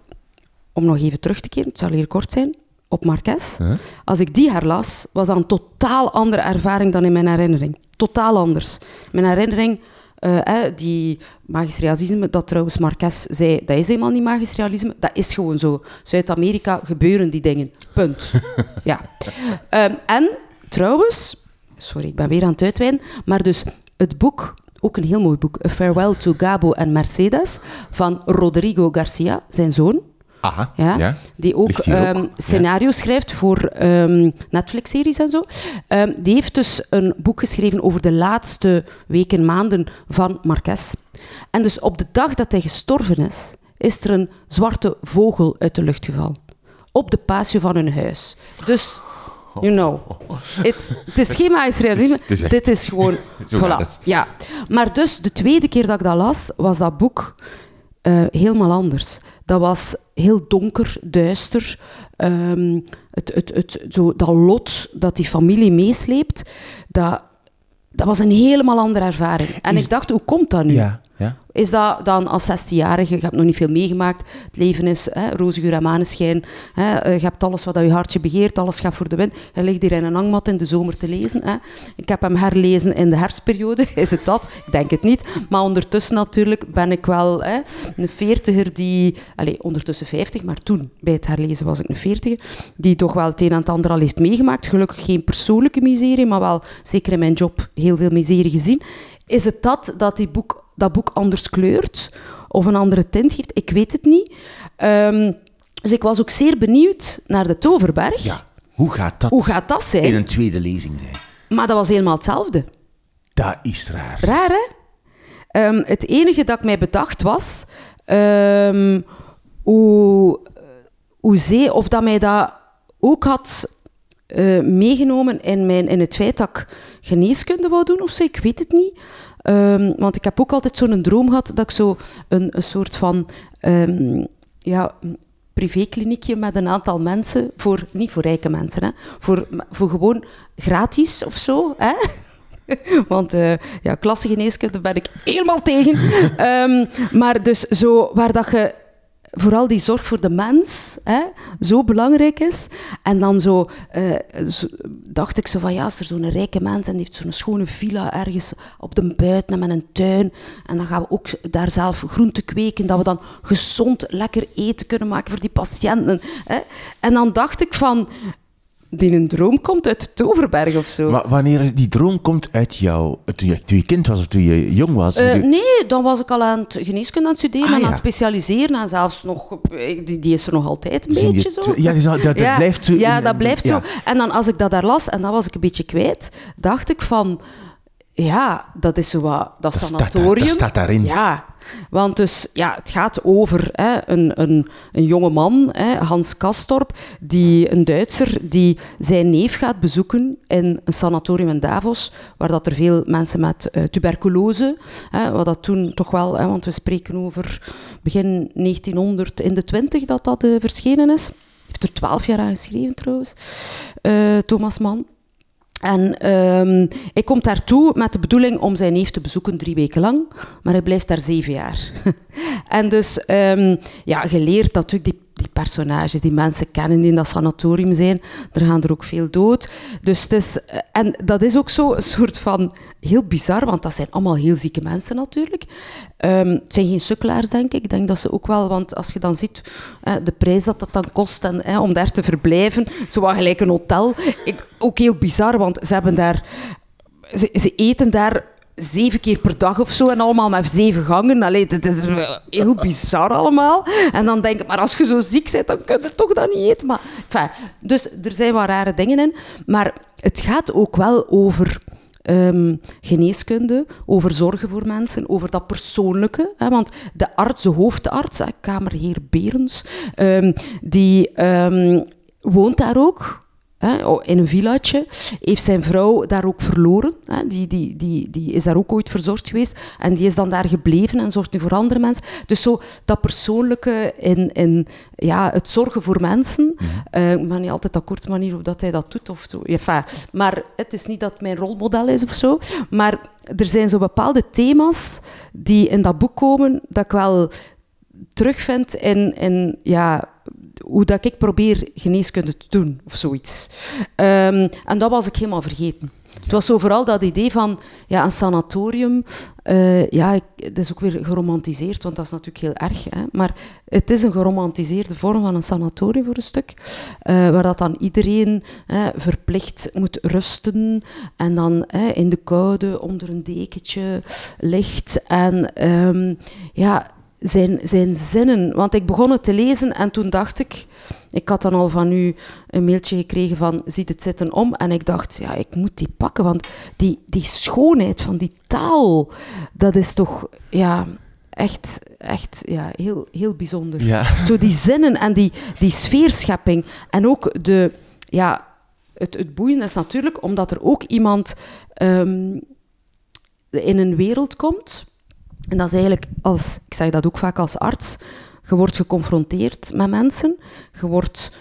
Speaker 2: om nog even terug te keren, het zal hier kort zijn, op Marques.
Speaker 1: Huh?
Speaker 2: Als ik die herlas, was dat een totaal andere ervaring dan in mijn herinnering. Totaal anders. Mijn herinnering, eh, eh, die magisch realisme, dat trouwens Marques zei, dat is helemaal niet magisch realisme, dat is gewoon zo. Zuid-Amerika gebeuren die dingen. Punt. ja. Ehm, en trouwens, sorry, ik ben weer aan het uitweiden, maar dus het boek, ook een heel mooi boek, A Farewell to Gabo en Mercedes, van Rodrigo Garcia, zijn zoon.
Speaker 1: Aha,
Speaker 2: Ja,
Speaker 1: ja.
Speaker 2: Die ook, ehm,
Speaker 1: ja.
Speaker 2: scenario's schrijft voor ehm, Netflix-series en zo. Ehm, die heeft dus een boek geschreven over de laatste weken, maanden van Marques. En dus op de dag dat hij gestorven is, is er een zwarte vogel uit de lucht gevallen. Op de patio van hun huis. Dus, you know. It's, het is geen Dit is gewoon... Voilà. Ja. Maar dus, de tweede keer dat ik dat las, was dat boek eh, helemaal anders. Dat was heel donker, duister. Ehm, het, het, het, zo, dat lot dat die familie meesleept, dat, dat was een helemaal andere ervaring. En
Speaker 1: Is-
Speaker 2: ik dacht, hoe komt dat nu?
Speaker 1: Ja, ja.
Speaker 2: Is dat dan als 16-jarige, je hebt nog niet veel meegemaakt, het leven is hè, roze geur en maneschijn, hè, eh, je hebt alles wat je hartje begeert, alles gaat voor de wind. Je ligt hier in een hangmat in de zomer te lezen. Hè. Ik heb hem herlezen in de herfstperiode, is het dat? Ik denk het niet. Maar ondertussen natuurlijk ben ik wel hè, een veertiger die, allez, ondertussen 50, maar toen bij het herlezen was ik een veertiger, die toch wel het een en het ander al heeft meegemaakt. Gelukkig geen persoonlijke miserie, maar wel zeker in mijn job heel veel miserie gezien. Is het dat dat die boek, dat boek anders kleurt of een andere tint geeft? Ik weet het niet. Ehm, dus ik was ook zeer benieuwd naar de Toverberg.
Speaker 1: ja. Hoe gaat dat
Speaker 2: Hoe gaat dat zijn?
Speaker 1: in een tweede lezing zijn?
Speaker 2: Maar dat was helemaal hetzelfde.
Speaker 1: Dat is raar.
Speaker 2: Raar, hè? Ehm, het enige dat ik mij bedacht was... ehm, hoe, zee, of dat mij dat ook had eh, meegenomen in, mijn, in het feit dat ik geneeskunde wou doen of zo. Ik weet het niet. Ehm, want ik heb ook altijd zo'n droom gehad dat ik zo een, soort van... ehm, ja, privékliniekje met een aantal mensen, voor, niet voor rijke mensen, hè, voor, voor gewoon gratis of zo. Hè? Want eh ja, ben ik helemaal tegen. Ehm, maar dus zo, waar dat je vooral die zorg voor de mens hè, zo belangrijk is. En dan zo, eh, dacht ik zo van ja, als er zo'n rijke mens en die heeft zo'n schone villa ergens op de buiten en met een tuin. En dan gaan we ook daar zelf groenten kweken, dat we dan gezond lekker eten kunnen maken voor die patiënten. Hè. En dan dacht ik van die een droom komt uit de Toverberg of zo.
Speaker 1: Maar wanneer die droom komt uit jou, toen je, toen je kind was of toen je jong was?
Speaker 2: Eh,
Speaker 1: je-
Speaker 2: nee, dan was ik al aan het geneeskunde aan het studeren
Speaker 1: Ah,
Speaker 2: en
Speaker 1: ja.
Speaker 2: aan het specialiseren. En zelfs nog, eh, die, die is er nog altijd een beetje zo.
Speaker 1: Ja, die dat, dat blijft zo.
Speaker 2: Ja, dat blijft
Speaker 1: ja.
Speaker 2: zo. En dan als ik dat daar las, en dat was ik een beetje kwijt, dacht ik van... Ja, dat is zo wat... Dat,
Speaker 1: staat
Speaker 2: sanatorium...
Speaker 1: dat staat daarin.
Speaker 2: Ja. Want dus, ja, het gaat over hè, een, een, een jonge man, hè, Hans Kastorp, die, een Duitser, die zijn neef gaat bezoeken in een sanatorium in Davos, waar dat er veel mensen met eh, tuberculose, hè, wat dat toen toch wel, hè, want we spreken over begin 1900 in de 20 dat dat eh, verschenen is. Heeft er twaalf jaar aan geschreven trouwens, eh, Thomas Mann. En ehm hij komt daartoe met de bedoeling om zijn neef te bezoeken drie weken lang, maar hij blijft daar zeven jaar. en dus, ehm, ja, je leert natuurlijk die, die personages, die mensen kennen die in dat sanatorium zijn. Er gaan er ook veel dood. Dus het is, en dat is ook zo een soort van heel bizar, want dat zijn allemaal heel zieke mensen natuurlijk. Ehm, het zijn geen sukkelaars, denk ik. Ik denk dat ze ook wel, want als je dan ziet eh, de prijs dat dat dan kost en, eh, om daar te verblijven, zo wat gelijk een hotel. Ik, ook heel bizar, want ze hebben daar... Ze eten daar zeven keer per dag of zo en allemaal met zeven gangen. Allee, het is wel heel bizar allemaal. En dan denk ik, maar als je zo ziek bent, dan kun je toch dat niet eten. Maar, dus er zijn wat rare dingen in. Maar het gaat ook wel over ehm, geneeskunde, over zorgen voor mensen, over dat persoonlijke. Hè, want de arts, de hoofdarts, kamerheer Berens, ehm, die ehm, woont daar ook. Hè, oh, in een villaatje, heeft zijn vrouw daar ook verloren. Hè, die, die, die, die is daar ook ooit verzorgd geweest. En die is dan daar gebleven en zorgt nu voor andere mensen. Dus zo dat persoonlijke in, in ja, het zorgen voor mensen. eh, ik ben niet altijd akkoord de manier hoe dat hij dat doet. Of zo. Enfin, maar het is niet dat mijn rolmodel is of zo. Maar er zijn zo bepaalde thema's die in dat boek komen, dat ik wel terugvind in, in ja, hoe dat ik probeer geneeskunde te doen, of zoiets. Ehm, en dat was ik helemaal vergeten. Het was zo vooral dat idee van ja, een sanatorium. eh, ja, ik, het is ook weer geromantiseerd, want dat is natuurlijk heel erg. Hè? Maar het is een geromantiseerde vorm van een sanatorium voor een stuk. eh, waar dat dan iedereen verplicht moet rusten. En dan in de koude onder een dekentje ligt. En ehm, ja, zijn, zijn zinnen. Want ik begon het te lezen en toen dacht ik... Ik had dan al van u een mailtje gekregen van ziet het zitten om. En ik dacht, ja, ik moet die pakken. Want die, die schoonheid van die taal, dat is toch ja, echt, echt ja, heel, heel bijzonder.
Speaker 1: Ja.
Speaker 2: Zo die zinnen en die, die sfeerschepping. En ook de... Ja, het, het boeiende is natuurlijk omdat er ook iemand ehm, in een wereld komt... En dat is eigenlijk, als, ik zeg dat ook vaak als arts, je wordt geconfronteerd met mensen, je wordt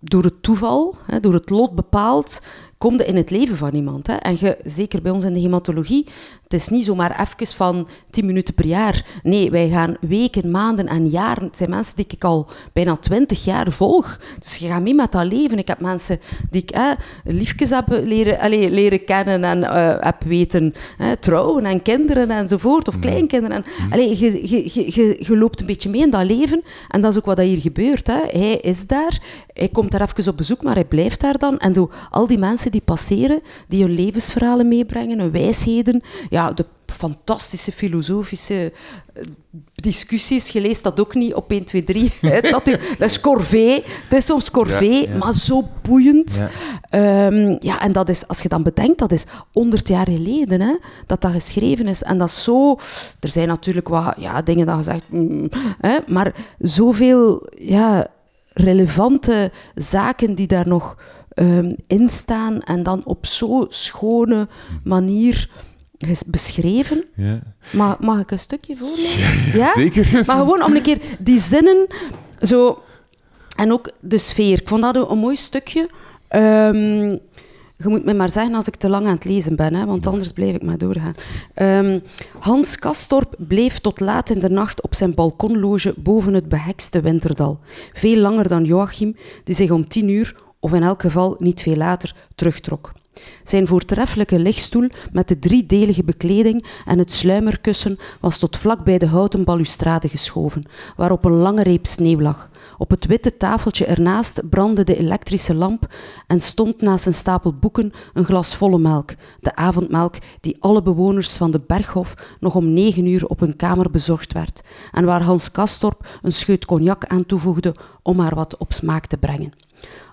Speaker 2: door het toeval, hè, door het lot bepaald, kom je in het leven van iemand. Hè. En je, zeker bij ons in de hematologie, het is niet zomaar even van 10 minuten per jaar. Nee, wij gaan weken, maanden en jaren. Het zijn mensen die ik al bijna 20 jaar volg. Dus je gaat mee met dat leven. Ik heb mensen die ik eh, liefjes heb leren, allee, leren kennen en eh, heb weten eh, trouwen en kinderen enzovoort, of kleinkinderen. En, allee, je, je, je, je, je loopt een beetje mee in dat leven en dat is ook wat hier gebeurt. Hè. Hij is daar, hij komt daar even op bezoek, maar hij blijft daar dan. En door al die mensen die passeren, die hun levensverhalen meebrengen, hun wijsheden, ja, de fantastische filosofische eh, discussies. Je leest dat ook niet op 1, 2, 3. hè. Dat, dat is corvée. Het is soms corvée,
Speaker 1: Ja, ja.
Speaker 2: maar zo boeiend.
Speaker 1: Ja.
Speaker 2: Ehm, ja, en dat is, als je dan bedenkt, dat is 100 jaar geleden hè, dat dat geschreven is. En dat is zo... Er zijn natuurlijk wat ja, dingen dat je zegt... mm, hè, maar zoveel ja, relevante zaken die daar nog ehm, in staan en dan op zo'n schone manier ges- beschreven.
Speaker 1: Ja.
Speaker 2: Mag, mag ik een stukje voorlezen? Ja?
Speaker 1: Zeker.
Speaker 2: Maar gewoon om een keer die zinnen zo... En ook de sfeer. Ik vond dat een mooi stukje. Ehm, je moet me maar zeggen als ik te lang aan het lezen ben, hè, want anders blijf ik maar doorgaan. Ehm, Hans Kastorp bleef tot laat in de nacht op zijn balkonloge boven het behekste Winterdal. Veel langer dan Joachim, die zich om tien uur, of in elk geval niet veel later, terugtrok. Zijn voortreffelijke lichtstoel met de driedelige bekleding en het sluimerkussen was tot vlak bij de houten balustrade geschoven, waarop een lange reep sneeuw lag. Op het witte tafeltje ernaast brandde de elektrische lamp en stond naast een stapel boeken een glas volle melk, de avondmelk die alle bewoners van de Berghof nog om negen uur op hun kamer bezorgd werd en waar Hans Kastorp een scheut cognac aan toevoegde om haar wat op smaak te brengen.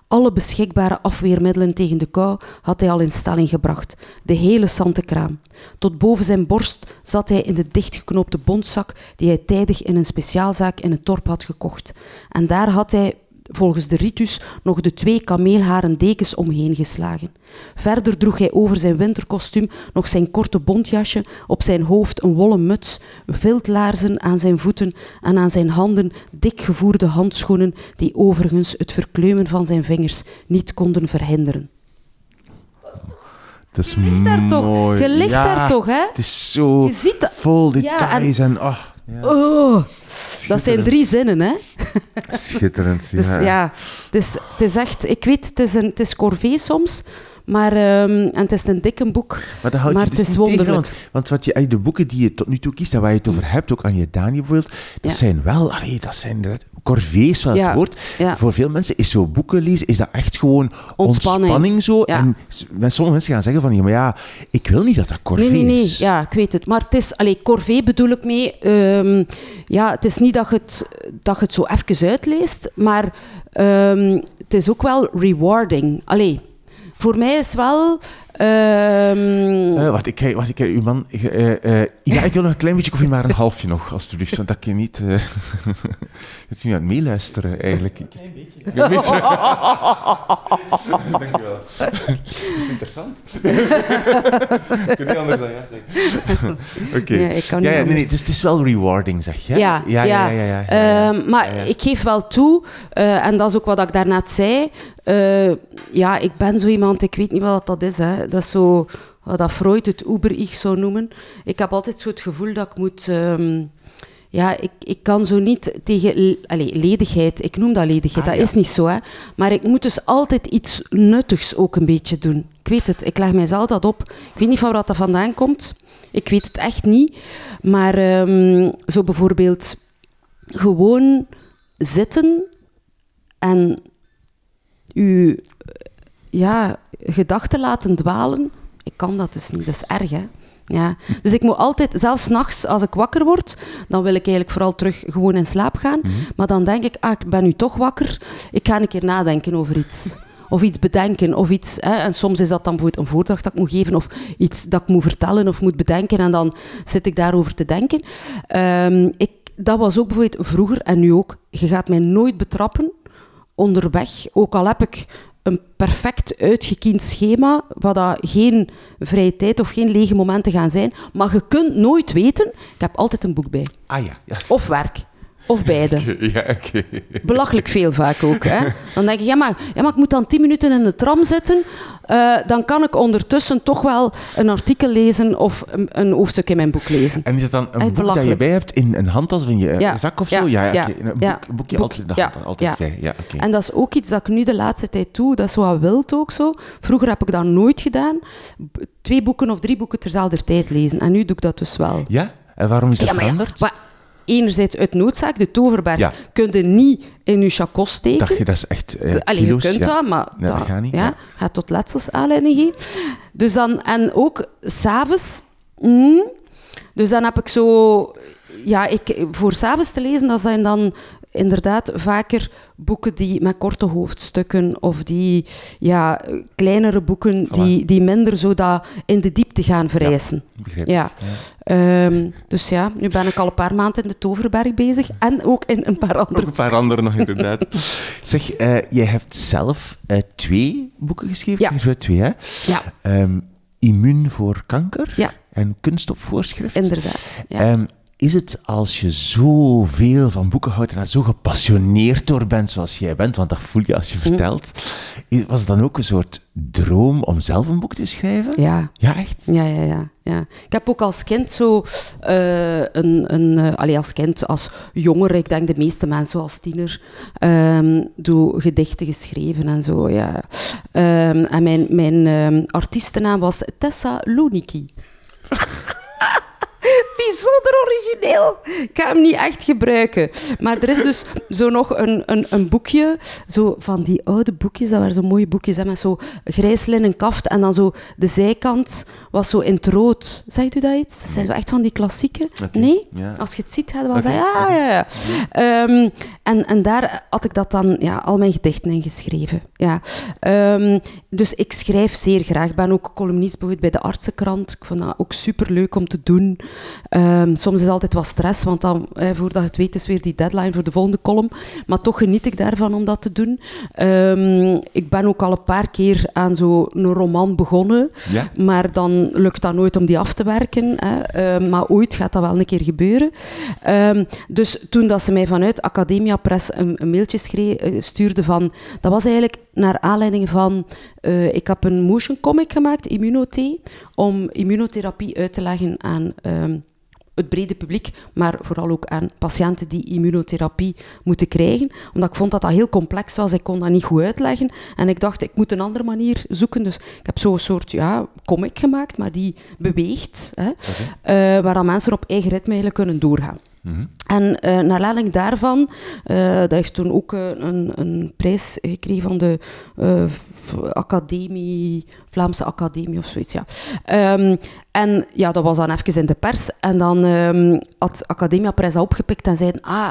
Speaker 2: Alle beschikbare afweermiddelen tegen de kou had hij al in stelling gebracht, de hele santekraam. Tot boven zijn borst zat hij in de dichtgeknoopte bondzak die hij tijdig in een speciaalzaak in het dorp had gekocht. En daar had hij volgens de ritus nog de twee kameelharen dekens omheen geslagen. Verder droeg hij over zijn winterkostuum nog zijn korte bontjasje, op zijn hoofd een wollen muts, viltlaarzen aan zijn voeten en aan zijn handen dikgevoerde handschoenen die overigens het verkleumen van zijn vingers niet konden verhinderen.
Speaker 1: Dat is
Speaker 2: Je ligt daar toch?
Speaker 1: mooi.
Speaker 2: Je ligt
Speaker 1: Ja,
Speaker 2: daar toch, hè?
Speaker 1: Het is zo
Speaker 2: Je ziet
Speaker 1: vol
Speaker 2: Ja,
Speaker 1: details en... oh, ja.
Speaker 2: Oh, dat zijn drie zinnen, hè?
Speaker 1: Schitterend.
Speaker 2: Dus
Speaker 1: ja.
Speaker 2: ja, het is, het is echt... Ik weet, het is, een, het is corvée soms, maar... ehm, en het is een dikke boek,
Speaker 1: Maar, dat houdt
Speaker 2: maar
Speaker 1: je
Speaker 2: het
Speaker 1: dus
Speaker 2: is
Speaker 1: niet tegen,
Speaker 2: wonderlijk.
Speaker 1: want, want wat je, de boeken die je tot nu toe kiest en waar je het over hebt, ook aan je Dani bijvoorbeeld, dat
Speaker 2: Ja.
Speaker 1: zijn wel, allee, dat zijn de, corvée is wel het woord. Voor veel mensen is zo boeken lezen, is dat echt gewoon
Speaker 2: Ontspanning.
Speaker 1: ontspanning, zo. En sommige mensen gaan zeggen van, ja, maar ja, ik wil niet dat dat corvée
Speaker 2: Nee, nee, nee.
Speaker 1: is.
Speaker 2: Ja, ik weet het. Maar het is... Allee, corvée bedoel ik mee... ehm, ja, het is niet dat je het, dat je het zo even uitleest, maar ehm, het is ook wel rewarding. Allee, voor mij is wel... ehm,
Speaker 1: Eh, wacht, ik kijk, wacht, ik kijk, uw man. eh, eh, ja, ik wil nog een klein beetje koffie, maar een halfje nog, alstublieft. Want dat je niet. eh het is nu aan het meeluisteren, eigenlijk. Ik, een beetje. Een beetje. Dankjewel. Dat is interessant. ik kan niet anders dan ja zeggen. Oké.
Speaker 2: Nee, ik kan
Speaker 1: ja,
Speaker 2: niet
Speaker 1: ja, nee, nee, dus het is wel rewarding, zeg je?
Speaker 2: Ja,
Speaker 1: ja, ja. ja, ja, ja, ja.
Speaker 2: Ehm, maar
Speaker 1: Ja, ja.
Speaker 2: ik geef wel toe, eh, en dat is ook wat ik daarnet zei. Eh, ja, ik ben zo iemand, ik weet niet wat dat is. Hè. Dat is zo wat dat Freud het Uber-Ich zou noemen. Ik heb altijd zo het gevoel dat ik moet. ehm, ja, ik, ik kan zo niet tegen allee, ledigheid. Ik noem dat ledigheid,
Speaker 1: Ah,
Speaker 2: dat
Speaker 1: ja.
Speaker 2: is niet zo. Hè. Maar ik moet dus altijd iets nuttigs ook een beetje doen. Ik weet het, ik leg mijzelf dat op. Ik weet niet van waar dat vandaan komt. Ik weet het echt niet. Maar ehm, zo bijvoorbeeld gewoon zitten en uw ja, gedachten laten dwalen. Ik kan dat dus niet, dat is erg, hè. Ja. Dus ik moet altijd, zelfs nachts als ik wakker word, dan wil ik eigenlijk vooral terug gewoon in slaap gaan. Maar dan denk ik, ah, ik ben nu toch wakker, ik ga een keer nadenken over iets. Of iets bedenken, of iets... Hè. En soms is dat dan bijvoorbeeld een voordracht dat ik moet geven, of iets dat ik moet vertellen of moet bedenken, en dan zit ik daarover te denken. Ehm, ik, dat was ook bijvoorbeeld vroeger, en nu ook, je gaat mij nooit betrappen onderweg, ook al heb ik een perfect uitgekiend schema, waar dat geen vrije tijd of geen lege momenten gaan zijn, maar je kunt nooit weten, ik heb altijd een boek bij.
Speaker 1: Ah ja. ja.
Speaker 2: Of werk. Of beide.
Speaker 1: Ja, oké.
Speaker 2: Belachelijk veel vaak ook. Hè? Dan denk ik, ja maar, ja, maar ik moet dan tien minuten in de tram zitten. eh, dan kan ik ondertussen toch wel een artikel lezen of een, een hoofdstuk in mijn boek lezen.
Speaker 1: En is dat dan een
Speaker 2: Echt
Speaker 1: boek dat je bij hebt in een handtas of in je
Speaker 2: Ja.
Speaker 1: zak of zo? Ja, ja. Een boek,
Speaker 2: ja.
Speaker 1: een boekje
Speaker 2: Boek,
Speaker 1: altijd in de
Speaker 2: ja,
Speaker 1: handtas. Altijd
Speaker 2: ja.
Speaker 1: bij. Ja, oké.
Speaker 2: En dat is ook iets dat ik nu de laatste tijd doe. Dat is wat wild ook zo. Vroeger heb ik dat nooit gedaan. Twee boeken of drie boeken terzelfde tijd lezen. En nu doe ik dat dus wel.
Speaker 1: Ja? En waarom is dat
Speaker 2: Ja, maar ja,
Speaker 1: veranderd?
Speaker 2: maar enerzijds uit noodzaak, de toverberg
Speaker 1: Ja.
Speaker 2: kun je niet in je chakos steken.
Speaker 1: Dacht je, dat is echt eh,
Speaker 2: De- Allee,
Speaker 1: kilo's,
Speaker 2: je kunt
Speaker 1: ja.
Speaker 2: dat, maar
Speaker 1: Nee, dat gaat niet, ja.
Speaker 2: gaat tot letsels aanleiding geven. Dus dan, en ook s'avonds. Mm, dus dan heb ik zo... Ja, ik, voor s'avonds te lezen, dat zijn dan inderdaad vaker boeken die met korte hoofdstukken of die ja, kleinere boeken die, die minder zo dat in de diepte gaan vereisen.
Speaker 1: Ik.
Speaker 2: Ja. Ehm, dus ja, nu ben ik al een paar maanden in de Toverberg bezig en ook in een paar andere
Speaker 1: een paar andere nog, inderdaad. zeg, eh, jij hebt zelf eh, twee boeken geschreven.
Speaker 2: Ja.
Speaker 1: Twee, hè?
Speaker 2: Ja,
Speaker 1: Ehm, Immuun voor kanker
Speaker 2: Ja.
Speaker 1: en Kunst op voorschrift.
Speaker 2: inderdaad. Ja.
Speaker 1: Ehm, is het als je zoveel van boeken houdt en daar zo gepassioneerd door bent zoals jij bent, want dat voel je als je
Speaker 2: Hm.
Speaker 1: vertelt, was het dan ook een soort droom om zelf een boek te schrijven?
Speaker 2: Ja.
Speaker 1: Ja, echt?
Speaker 2: Ja, ja, ja, ja. Ik heb ook als kind zo eh, een, een allee, als kind, als jonger, ik denk de meeste mensen als tiener, ehm, doe gedichten geschreven en zo, ja. Ehm, en mijn, mijn ehm, artiestennaam was Tessa. Bijzonder origineel. Ik ga hem niet echt gebruiken. Maar er is dus zo nog een, een, een boekje, zo van die oude boekjes, dat waren zo mooie boekjes, hè, met zo grijs linnen kaft en dan zo de zijkant was zo in het rood. Zegt u dat iets? Dat zijn zo echt van die klassieke. Nee?
Speaker 1: ja.
Speaker 2: Als je het ziet, ga je zeggen, ja, ja. Ehm, en, en daar had ik dat dan, ja, al mijn gedichten in geschreven. Ja. Ehm, dus ik schrijf zeer graag. Ik ben ook columnist bijvoorbeeld bij de Artsenkrant. Ik vond dat ook super leuk om te doen. Ehm, soms is altijd wat stress, want dan, eh, voordat je het weet, is weer die deadline voor de volgende column. Maar toch geniet ik daarvan om dat te doen. Ehm, ik ben ook al een paar keer aan zo'n roman begonnen.
Speaker 1: Ja?
Speaker 2: Maar dan lukt dat nooit om die af te werken. Hè. Ehm, maar ooit gaat dat wel een keer gebeuren. Ehm, dus toen dat ze mij vanuit Academia Press een, een mailtje schreef, eh, stuurde van... Dat was eigenlijk naar aanleiding van... eh, ik heb een motion comic gemaakt, Immunothee, om immunotherapie uit te leggen aan... het brede publiek, maar vooral ook aan patiënten die immunotherapie moeten krijgen. Omdat ik vond dat dat heel complex was. Ik kon dat niet goed uitleggen. En ik dacht, ik moet een andere manier zoeken. Dus ik heb zo'n soort ja, comic gemaakt, maar die beweegt. Hè, eh, waar dan mensen op eigen ritme eigenlijk kunnen doorgaan. En eh naar aanleiding daarvan, eh, dat heeft toen ook eh, een, een prijs gekregen van de Academie, Vlaamse Academie of zoiets, ja. Ehm, en ja, dat was dan even in de pers. En dan ehm, had Academia Prijs dat opgepikt en zeiden, ah,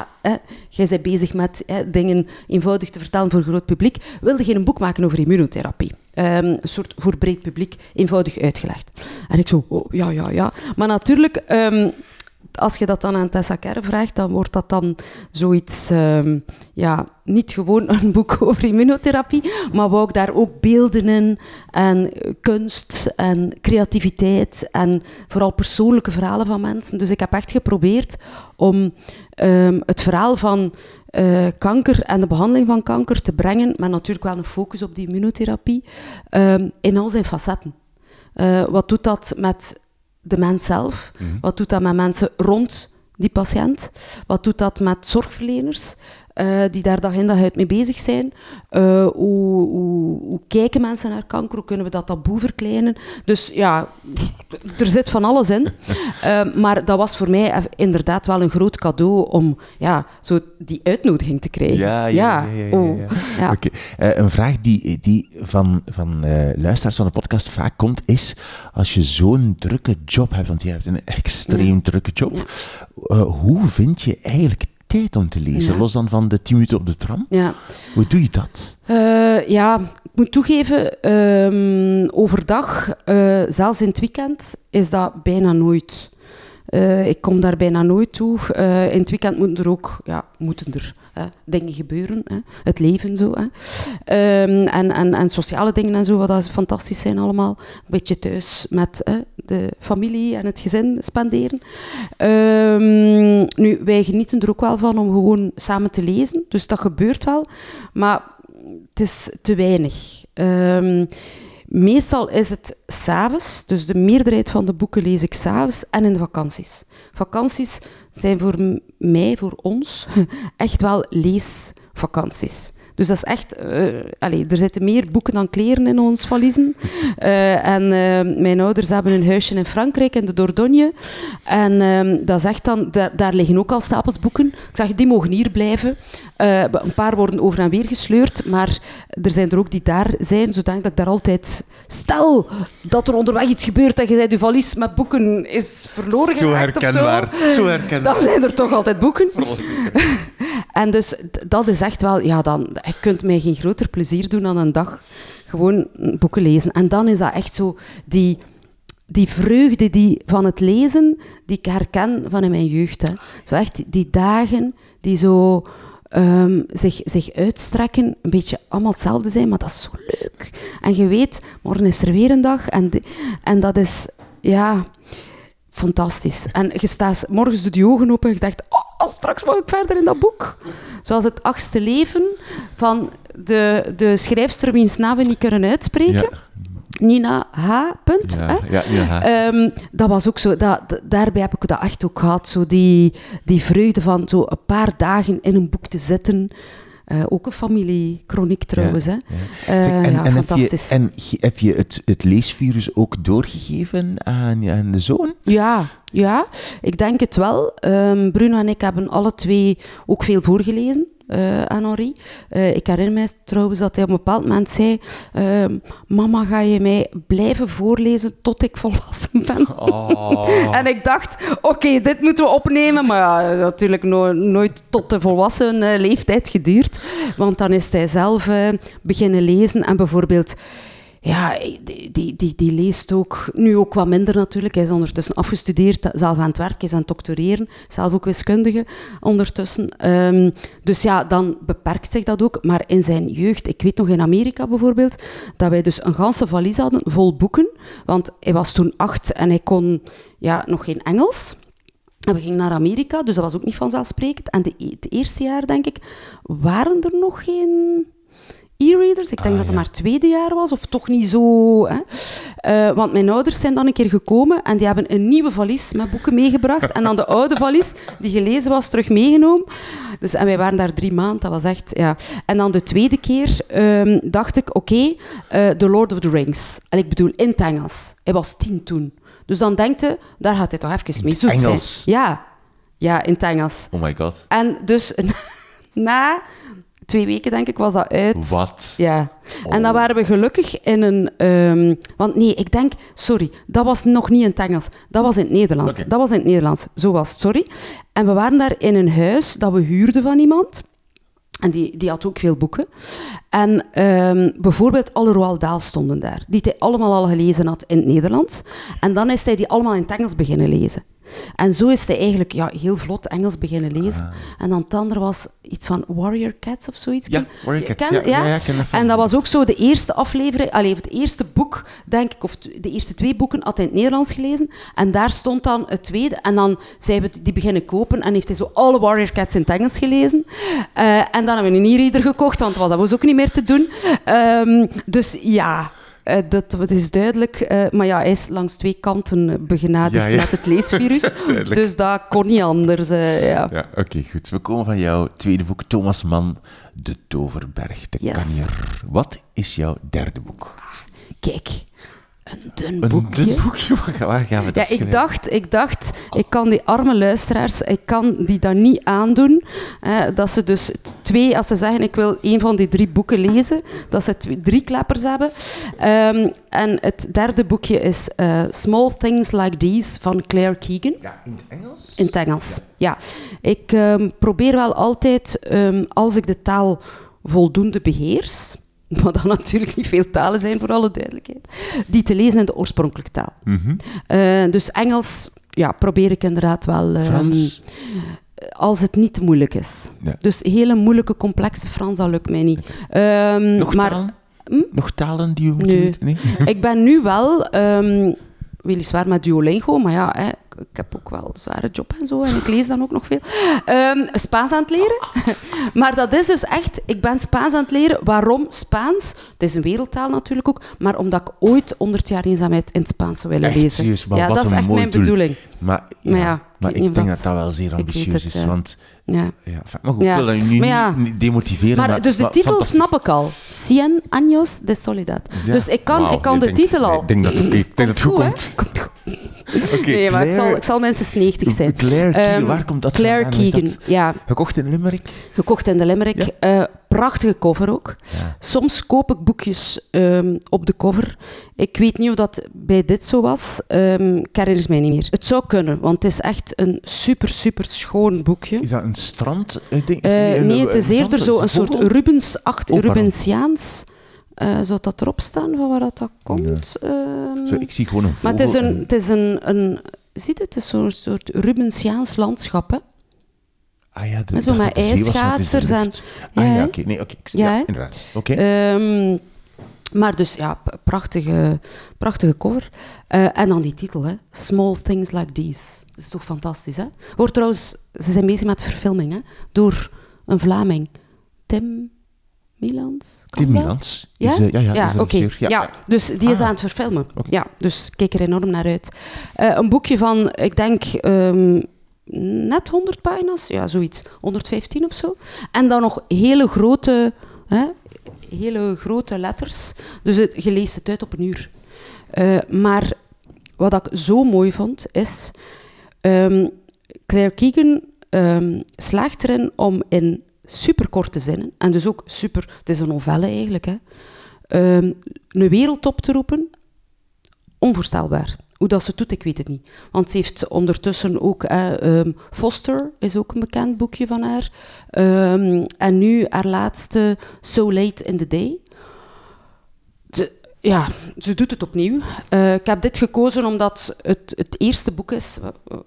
Speaker 2: jij bent bezig met dingen eenvoudig te vertellen voor groot publiek. Wilde je een boek maken over immunotherapie? Ehm, een soort voor breed publiek, eenvoudig uitgelegd. En ik zo, oh, ja, ja, ja. Maar natuurlijk... als je dat dan aan Tessa Kerr vraagt, dan wordt dat dan zoiets, ehm, ja, niet gewoon een boek over immunotherapie, maar wou ik daar ook beelden in en eh, kunst en creativiteit en vooral persoonlijke verhalen van mensen. Dus ik heb echt geprobeerd om ehm, het verhaal van eh, kanker en de behandeling van kanker te brengen, maar natuurlijk wel een focus op die immunotherapie, ehm, in al zijn facetten. Eh, wat doet dat met de mens zelf? Wat doet dat met mensen rond die patiënt? Wat doet dat met zorgverleners eh, die daar dag in dag uit mee bezig zijn? Eh, hoe, hoe, hoe kijken mensen naar kanker? Hoe kunnen we dat taboe verkleinen? Dus ja, er zit van alles in. Eh, maar dat was voor mij inderdaad wel een groot cadeau om ja, zo die uitnodiging te krijgen.
Speaker 1: Ja, ja, ja, ja, ja,
Speaker 2: oh,
Speaker 1: ja.
Speaker 2: ja.
Speaker 1: Oké, een vraag die, die van, van luisteraars van de podcast vaak komt, is als je zo'n drukke job hebt, want je hebt een extreem drukke job, hoe vind je eigenlijk tijd om te lezen?
Speaker 2: Ja.
Speaker 1: Los dan van de 10 minuten op de tram.
Speaker 2: ja.
Speaker 1: Hoe doe je dat?
Speaker 2: Eh, ja, ik moet toegeven, ehm, overdag, eh, zelfs in het weekend, is dat bijna nooit. Eh, ik kom daar bijna nooit toe. Eh, in het weekend moeten er ook ja, moeten er, hè, dingen gebeuren. Hè. Het leven zo. Hè. Ehm, en, en, en sociale dingen en zo, wat dat fantastisch zijn allemaal. Een beetje thuis met hè, de familie en het gezin spenderen. Ehm, nu, wij genieten er ook wel van om gewoon samen te lezen. Dus dat gebeurt wel. Maar het is te weinig. Ehm, meestal is het s'avonds, dus de meerderheid van de boeken lees ik s'avonds en in de vakanties. Vakanties zijn voor mij, voor ons, echt wel leesvakanties. Dus dat is echt... allee, er zitten meer boeken dan kleren in ons valiezen. Eh, en eh, mijn ouders hebben een huisje in Frankrijk, in de Dordogne. En ehm, dat is echt dan... Daar, daar liggen ook al stapels boeken. Ik zeg, die mogen hier blijven. Een paar worden over en weer gesleurd, maar er zijn er ook die daar zijn, zodat ik daar altijd... Stel dat er onderweg iets gebeurt en je zei, je valies met boeken is verloren
Speaker 1: Zo
Speaker 2: geraakt of
Speaker 1: herkenbaar.
Speaker 2: Zo.
Speaker 1: Zo herkenbaar.
Speaker 2: Dan zijn er toch altijd boeken. En dus dat is echt wel, ja, dan, je kunt mij geen groter plezier doen dan een dag gewoon boeken lezen. En dan is dat echt zo die, die vreugde die, van het lezen die ik herken van in mijn jeugd. Hè. Zo echt die dagen die zo ehm, zich, zich uitstrekken, een beetje allemaal hetzelfde zijn, maar dat is zo leuk. En je weet, morgen is er weer een dag en, en dat is, ja fantastisch. En je staat morgens doe je ogen open en je dacht, oh, straks mag ik verder in dat boek. Zoals het achtste leven van de, de schrijfster wiens naam we niet kunnen uitspreken.
Speaker 3: Ja.
Speaker 2: Nina H. Punt,
Speaker 3: Ja,
Speaker 2: hè?
Speaker 3: ja.
Speaker 2: Ehm, dat was ook zo, dat, daarbij heb ik dat echt ook gehad. Zo die, die vreugde van zo een paar dagen in een boek te zitten. Eh, ook een familiechroniek trouwens. Hè. Eh,
Speaker 3: Zeg, en,
Speaker 2: ja,
Speaker 3: en heb je,
Speaker 2: fantastisch.
Speaker 3: en heb je het, het leesvirus ook doorgegeven aan, aan de zoon?
Speaker 2: Ja, ja, ik denk het wel. Ehm, Bruno en ik hebben alle twee ook veel voorgelezen. Eh, aan Henri. Eh, ik herinner mij trouwens dat hij op een bepaald moment zei: ehm, Mama, ga je mij blijven voorlezen tot ik volwassen ben?
Speaker 3: Oh.
Speaker 2: En ik dacht, oké, dit moeten we opnemen. Maar ja, natuurlijk no- nooit tot de volwassen eh, leeftijd geduurd. Want dan is hij zelf beginnen lezen. En bijvoorbeeld, ja, die, die, die, leest ook, nu ook wat minder natuurlijk. Hij is ondertussen afgestudeerd, zelf aan het werk, hij is aan het doctoreren. Zelf ook wiskundige ondertussen. Ehm, dus ja, dan beperkt zich dat ook. Maar in zijn jeugd, ik weet nog in Amerika bijvoorbeeld, dat wij dus een ganse valies hadden vol boeken. Want hij was toen acht en hij kon ja, nog geen Engels. En we gingen naar Amerika, dus dat was ook niet vanzelfsprekend. En de, e- het eerste jaar, denk ik, waren er nog geen Ik denk
Speaker 3: Ah,
Speaker 2: dat het
Speaker 3: ja.
Speaker 2: maar tweede jaar was, of toch niet zo. Hè? Eh, want mijn ouders zijn dan een keer gekomen en die hebben een nieuwe valies met boeken meegebracht. En dan de oude valies, die gelezen was, terug meegenomen. Dus, en wij waren daar drie maanden, dat was echt... Ja. En dan de tweede keer ehm, dacht ik, oké, eh, The Lord of the Rings. En ik bedoel, in het Engels. Hij was tien toen. Dus dan denkt je, daar gaat hij toch even mee zoet zijn. Ja. Ja, in het Engels.
Speaker 3: Oh my god.
Speaker 2: En dus na twee weken, denk ik, was dat uit.
Speaker 3: Wat?
Speaker 2: Ja. En
Speaker 3: Oh.
Speaker 2: dan waren we gelukkig in een... ehm, want nee, ik denk... Sorry, dat was nog niet in het Engels. Dat was in het Nederlands. Dat was in het Nederlands. Zo was het, sorry. En we waren daar in een huis dat we huurden van iemand. En die, die had ook veel boeken. En ehm, bijvoorbeeld alle Roald Dahl stonden daar. Die hij allemaal al gelezen had in het Nederlands. En dan is hij die allemaal in het Engels beginnen lezen. En zo is hij eigenlijk ja, heel vlot Engels beginnen lezen. En dan het andere was iets van Warrior Cats of zoiets.
Speaker 3: Ja, Warrior Cats,
Speaker 2: Ken-
Speaker 3: ja. Ja, ja, ik ken
Speaker 2: En dat was ook zo de eerste aflevering, allee, het eerste boek, denk ik, of de eerste twee boeken had hij in het Nederlands gelezen. En daar stond dan het tweede. En dan zijn we die beginnen kopen en heeft hij zo alle Warrior Cats in het Engels gelezen. Eh, en dan hebben we een e-reader gekocht, want dat was ook niet meer te doen. Ehm, dus ja... eh, dat, dat is duidelijk. eh, maar ja, hij is langs twee kanten begenadigd
Speaker 3: Ja, ja.
Speaker 2: met het leesvirus. Dus dat kon niet anders. eh, ja.
Speaker 3: Ja, oké, goed. We komen van jouw tweede boek, Thomas Mann, De Toverberg, de
Speaker 2: Yes.
Speaker 3: Kanjer. Wat is jouw derde boek?
Speaker 2: Kijk, een dun
Speaker 3: Een
Speaker 2: boekje.
Speaker 3: dun boekje? Waar gaan we dat
Speaker 2: Ja, ik dacht, ik dacht, ik kan die arme luisteraars, ik kan die dat niet aandoen. hè, dat ze dus twee, als ze zeggen ik wil een van die drie boeken lezen, dat ze twee- drie klappers hebben. Ehm, en het derde boekje is eh, Small Things Like These van Claire Keegan.
Speaker 3: Ja, in het Engels?
Speaker 2: In het Engels, ja. Ik ehm, probeer wel altijd, ehm, als ik de taal voldoende beheers, wat dan natuurlijk niet veel talen zijn voor alle duidelijkheid, die te lezen in de oorspronkelijke taal.
Speaker 3: Mhm.
Speaker 2: Eh, dus Engels ja, probeer ik inderdaad wel, ehm,
Speaker 3: Frans?
Speaker 2: als het niet moeilijk is.
Speaker 3: Ja.
Speaker 2: Dus hele moeilijke, complexe Frans, dat lukt mij niet. Ehm,
Speaker 3: Nog
Speaker 2: maar
Speaker 3: talen?
Speaker 2: Hm?
Speaker 3: Nog talen die we moeten
Speaker 2: Nee.
Speaker 3: weten? Nee?
Speaker 2: ik ben nu wel, ehm weliswaar met Duolingo, maar ja, hè, ik, heb ook wel een zware job en zo, en ik lees dan ook nog veel. Ehm, Spaans aan het leren. maar dat is dus echt, ik ben Spaans aan het leren. Waarom Spaans? Het is een wereldtaal natuurlijk ook, maar omdat ik ooit 100 jaar eenzaamheid in het Spaans zou willen
Speaker 3: Echt
Speaker 2: lezen.
Speaker 3: serieus, maar
Speaker 2: ja,
Speaker 3: wat
Speaker 2: dat is echt mijn
Speaker 3: doel.
Speaker 2: bedoeling.
Speaker 3: Maar, ja,
Speaker 2: Maar ja, ik
Speaker 3: maar denk
Speaker 2: dat-
Speaker 3: dat wel zeer ambitieus
Speaker 2: het,
Speaker 3: is. Want,
Speaker 2: Ja.
Speaker 3: ja, maar goed,
Speaker 2: Ja.
Speaker 3: ik wil dat nu
Speaker 2: Maar ja.
Speaker 3: niet, demotiveren.
Speaker 2: Maar,
Speaker 3: Maar,
Speaker 2: dus de
Speaker 3: maar
Speaker 2: titel snap ik al. Cien años de soledad.
Speaker 3: Ja.
Speaker 2: Dus ik kan, ik kan de
Speaker 3: denk-
Speaker 2: titel al.
Speaker 3: Ik denk dat, ik denk dat het goed komt.
Speaker 2: Komt goed. Nee, maar ik zal, ik zal minstens 90 zijn.
Speaker 3: Claire Keegan,
Speaker 2: Ehm,
Speaker 3: waar komt dat
Speaker 2: Claire
Speaker 3: vandaan?
Speaker 2: Keegan,
Speaker 3: dat
Speaker 2: ja.
Speaker 3: Gekocht in Limerick?
Speaker 2: Gekocht in de Limerick.
Speaker 3: Ja.
Speaker 2: Eh, prachtige cover ook.
Speaker 3: Ja.
Speaker 2: Soms koop ik boekjes ehm, op de cover. Ik weet niet of dat bij dit zo was. Ehm ik herinner het mij niet meer. Het zou kunnen, want het is echt een super, super schoon boekje.
Speaker 3: Is dat een strand? eh, ding?
Speaker 2: Eh, nee, het is eerder zo een soort? Rubens, acht,
Speaker 3: Oh.
Speaker 2: Rubensiaans. Eh, zou dat erop staan van waar dat, dat komt? Ehm,
Speaker 3: Zo, ik zie gewoon een vogel.
Speaker 2: maar het is een,
Speaker 3: en-
Speaker 2: het is een, een ziet het, het is zo'n soort Rubensiaans landschap. Hè?
Speaker 3: Ah ja, de,
Speaker 2: zo met ijsschaatsers en-
Speaker 3: lucht.
Speaker 2: Ja,
Speaker 3: Ah ja, oké. Nee, oké.
Speaker 2: Ja,
Speaker 3: inderdaad. Oké.
Speaker 2: Ehm, Maar dus ja, prachtige, prachtige cover. Eh, en dan die titel, hè. Small Things Like These. Dat is toch fantastisch, hè? Wordt trouwens, ze zijn bezig met verfilming, hè? Door een Vlaming. Tim Milans?
Speaker 3: Tim? Milans.
Speaker 2: Ja?
Speaker 3: Is, eh, ja, ja,
Speaker 2: ja, oké. Ja. dus die is
Speaker 3: Ah.
Speaker 2: aan het verfilmen. Ja, dus kijk er enorm naar uit. Eh, een boekje van, ik denk, ehm, net 100 pagina's. Ja, zoiets. 115 of zo. En dan nog hele grote, hè, hele grote letters. Dus het, je leest het uit op een uur. Eh, maar wat ik zo mooi vond, is... ehm, Claire Keegan ehm, slaagt erin om in superkorte zinnen, en dus ook super... Het is een novelle eigenlijk, hè. ehm, een wereld op te roepen. Onvoorstelbaar. Hoe dat ze doet, ik weet het niet. Want ze heeft ondertussen ook... eh, Foster is ook een bekend boekje van haar. Ehm, en nu haar laatste So Late in the Day. Ja, ze doet het opnieuw. Eh, ik heb dit gekozen omdat het het eerste boek is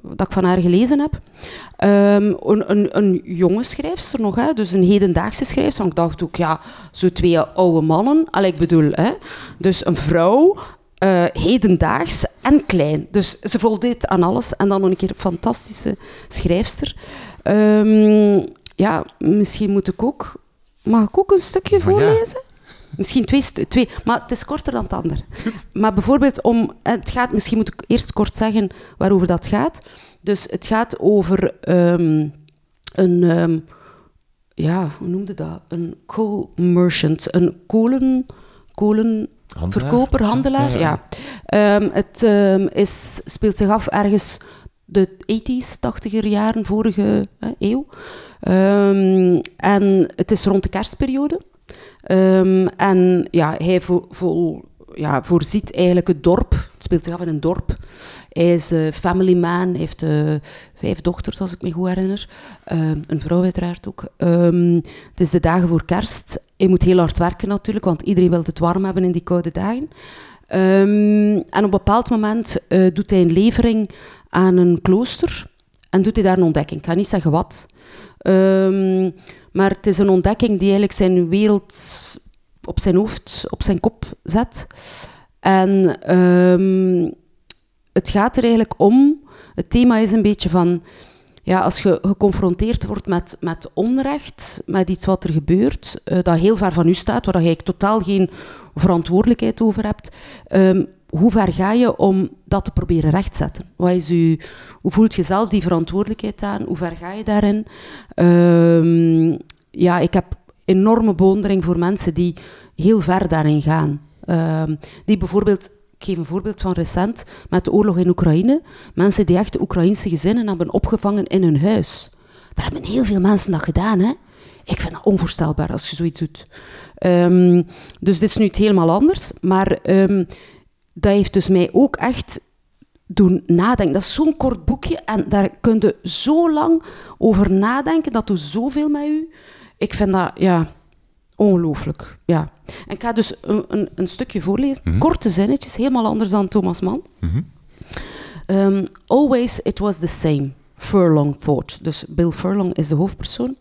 Speaker 2: dat ik van haar gelezen heb. Ehm, een, een, een jonge schrijfster nog, hè, dus een hedendaagse schrijfster. Want ik dacht ook, ja, zo twee oude mannen. Allee, ik bedoel, hè, dus een vrouw, eh, hedendaags en klein. Dus ze voldeed aan alles. En dan nog een keer een fantastische schrijfster. Ehm, ja, misschien moet ik ook... Mag ik ook een stukje voorlezen? Misschien twee, twee, maar het is korter dan het ander. Maar bijvoorbeeld om, eh, het gaat, misschien moet ik eerst kort zeggen waarover dat gaat. Dus het gaat over ehm, een, ehm, ja, hoe noemde dat? Een coal merchant, een kolen, kolenverkoper, handelaar.
Speaker 3: Ja.
Speaker 2: Ehm, het is, speelt zich af ergens de 80s, 80er jaren, vorige eh, eeuw. En het is rond de kerstperiode. Ehm, en ja, hij ja, voorziet eigenlijk het dorp. Het speelt zich af in een dorp. Hij is eh, family man, heeft eh, vijf dochters, als ik me goed herinner. Ehm, een vrouw uiteraard ook. Ehm, het is de dagen voor kerst. Hij moet heel hard werken natuurlijk, want iedereen wil het warm hebben in die koude dagen. En op een bepaald moment eh, doet hij een levering aan een klooster en doet hij daar een ontdekking. Ik ga niet zeggen wat. Ehm, maar het is een ontdekking die eigenlijk zijn wereld op zijn hoofd, op zijn kop zet. En ehm, het gaat er eigenlijk om. Het thema is een beetje van. Ja, als je geconfronteerd wordt met, met onrecht, met iets wat er gebeurt, eh, dat heel ver van u staat, waar je eigenlijk totaal geen verantwoordelijkheid over hebt, ehm, hoe ver ga je om dat te proberen rechtzetten? Wat is hoe voelt je zelf die verantwoordelijkheid aan? Hoe ver ga je daarin? Ehm, ja, ik heb enorme bewondering voor mensen die heel ver daarin gaan. Ehm, die bijvoorbeeld, ik geef een voorbeeld van recent, met de oorlog in Oekraïne, mensen die echt Oekraïnse gezinnen hebben opgevangen in hun huis. Daar hebben heel veel mensen dat gedaan, hè. Ik vind dat onvoorstelbaar als je zoiets doet. Ehm, dus dit is nu het helemaal anders, maar dat heeft dus mij ook echt doen nadenken. Dat is zo'n kort boekje en daar kun je zo lang over nadenken. Dat doet zoveel met u. Ik vind dat, ja, ongelooflijk. Ja. En ik ga dus een, een, een stukje voorlezen. Korte zinnetjes, helemaal anders dan Thomas Mann. Um, always it was the same, Furlong thought. Dus Bill Furlong is de hoofdpersoon.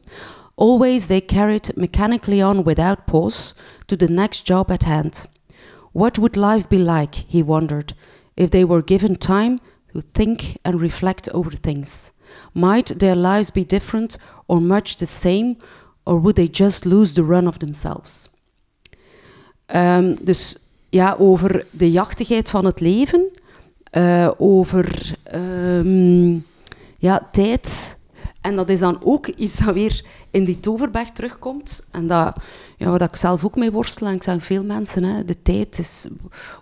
Speaker 2: Always they carried mechanically on without pause to the next job at hand. What would life be like, he wondered, if they were given time to think and reflect over things? Might their lives be different or much the same, or would they just lose the run of themselves? Ehm, dus ja, over de jachtigheid van het leven, eh, over ehm, ja, tijd. En dat is dan ook iets dat weer in die toverberg terugkomt. En dat, ja, waar ik zelf ook mee worstel, en ik zeg veel mensen, hè, de tijd is...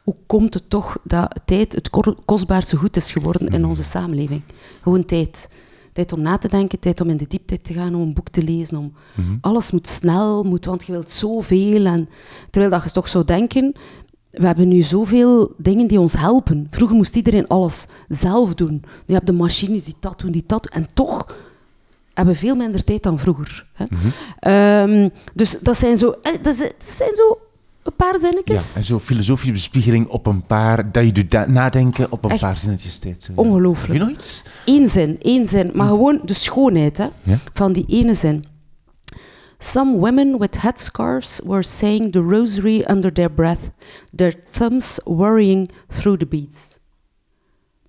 Speaker 2: Hoe komt het toch dat tijd het kostbaarste goed is geworden in onze samenleving? Gewoon tijd. Tijd om na te denken, tijd om in de diepte te gaan, om een boek te lezen. Om Alles moet snel, moet, want je wilt zoveel. En, terwijl dat je toch zou denken, we hebben nu zoveel dingen die ons helpen. Vroeger moest iedereen alles zelf doen. Nu heb je de machines die dat doen, die dat doen. En toch hebben veel minder tijd dan vroeger. Hè? Ehm, dus dat zijn zo, eh, dat zijn, zo een paar
Speaker 3: Ja,
Speaker 2: zinnetjes.
Speaker 3: en zo filosofische bespiegeling op een paar, dat je doet nadenken op een
Speaker 2: Echt
Speaker 3: paar zinnetjes ja.
Speaker 2: ongelooflijk.
Speaker 3: Heb je nog iets?
Speaker 2: Eén zin, één zin. Maar gewoon de schoonheid hè,
Speaker 3: Ja.
Speaker 2: van die ene zin. Some women with headscarves were saying the rosary under their breath, their thumbs worrying through the beads.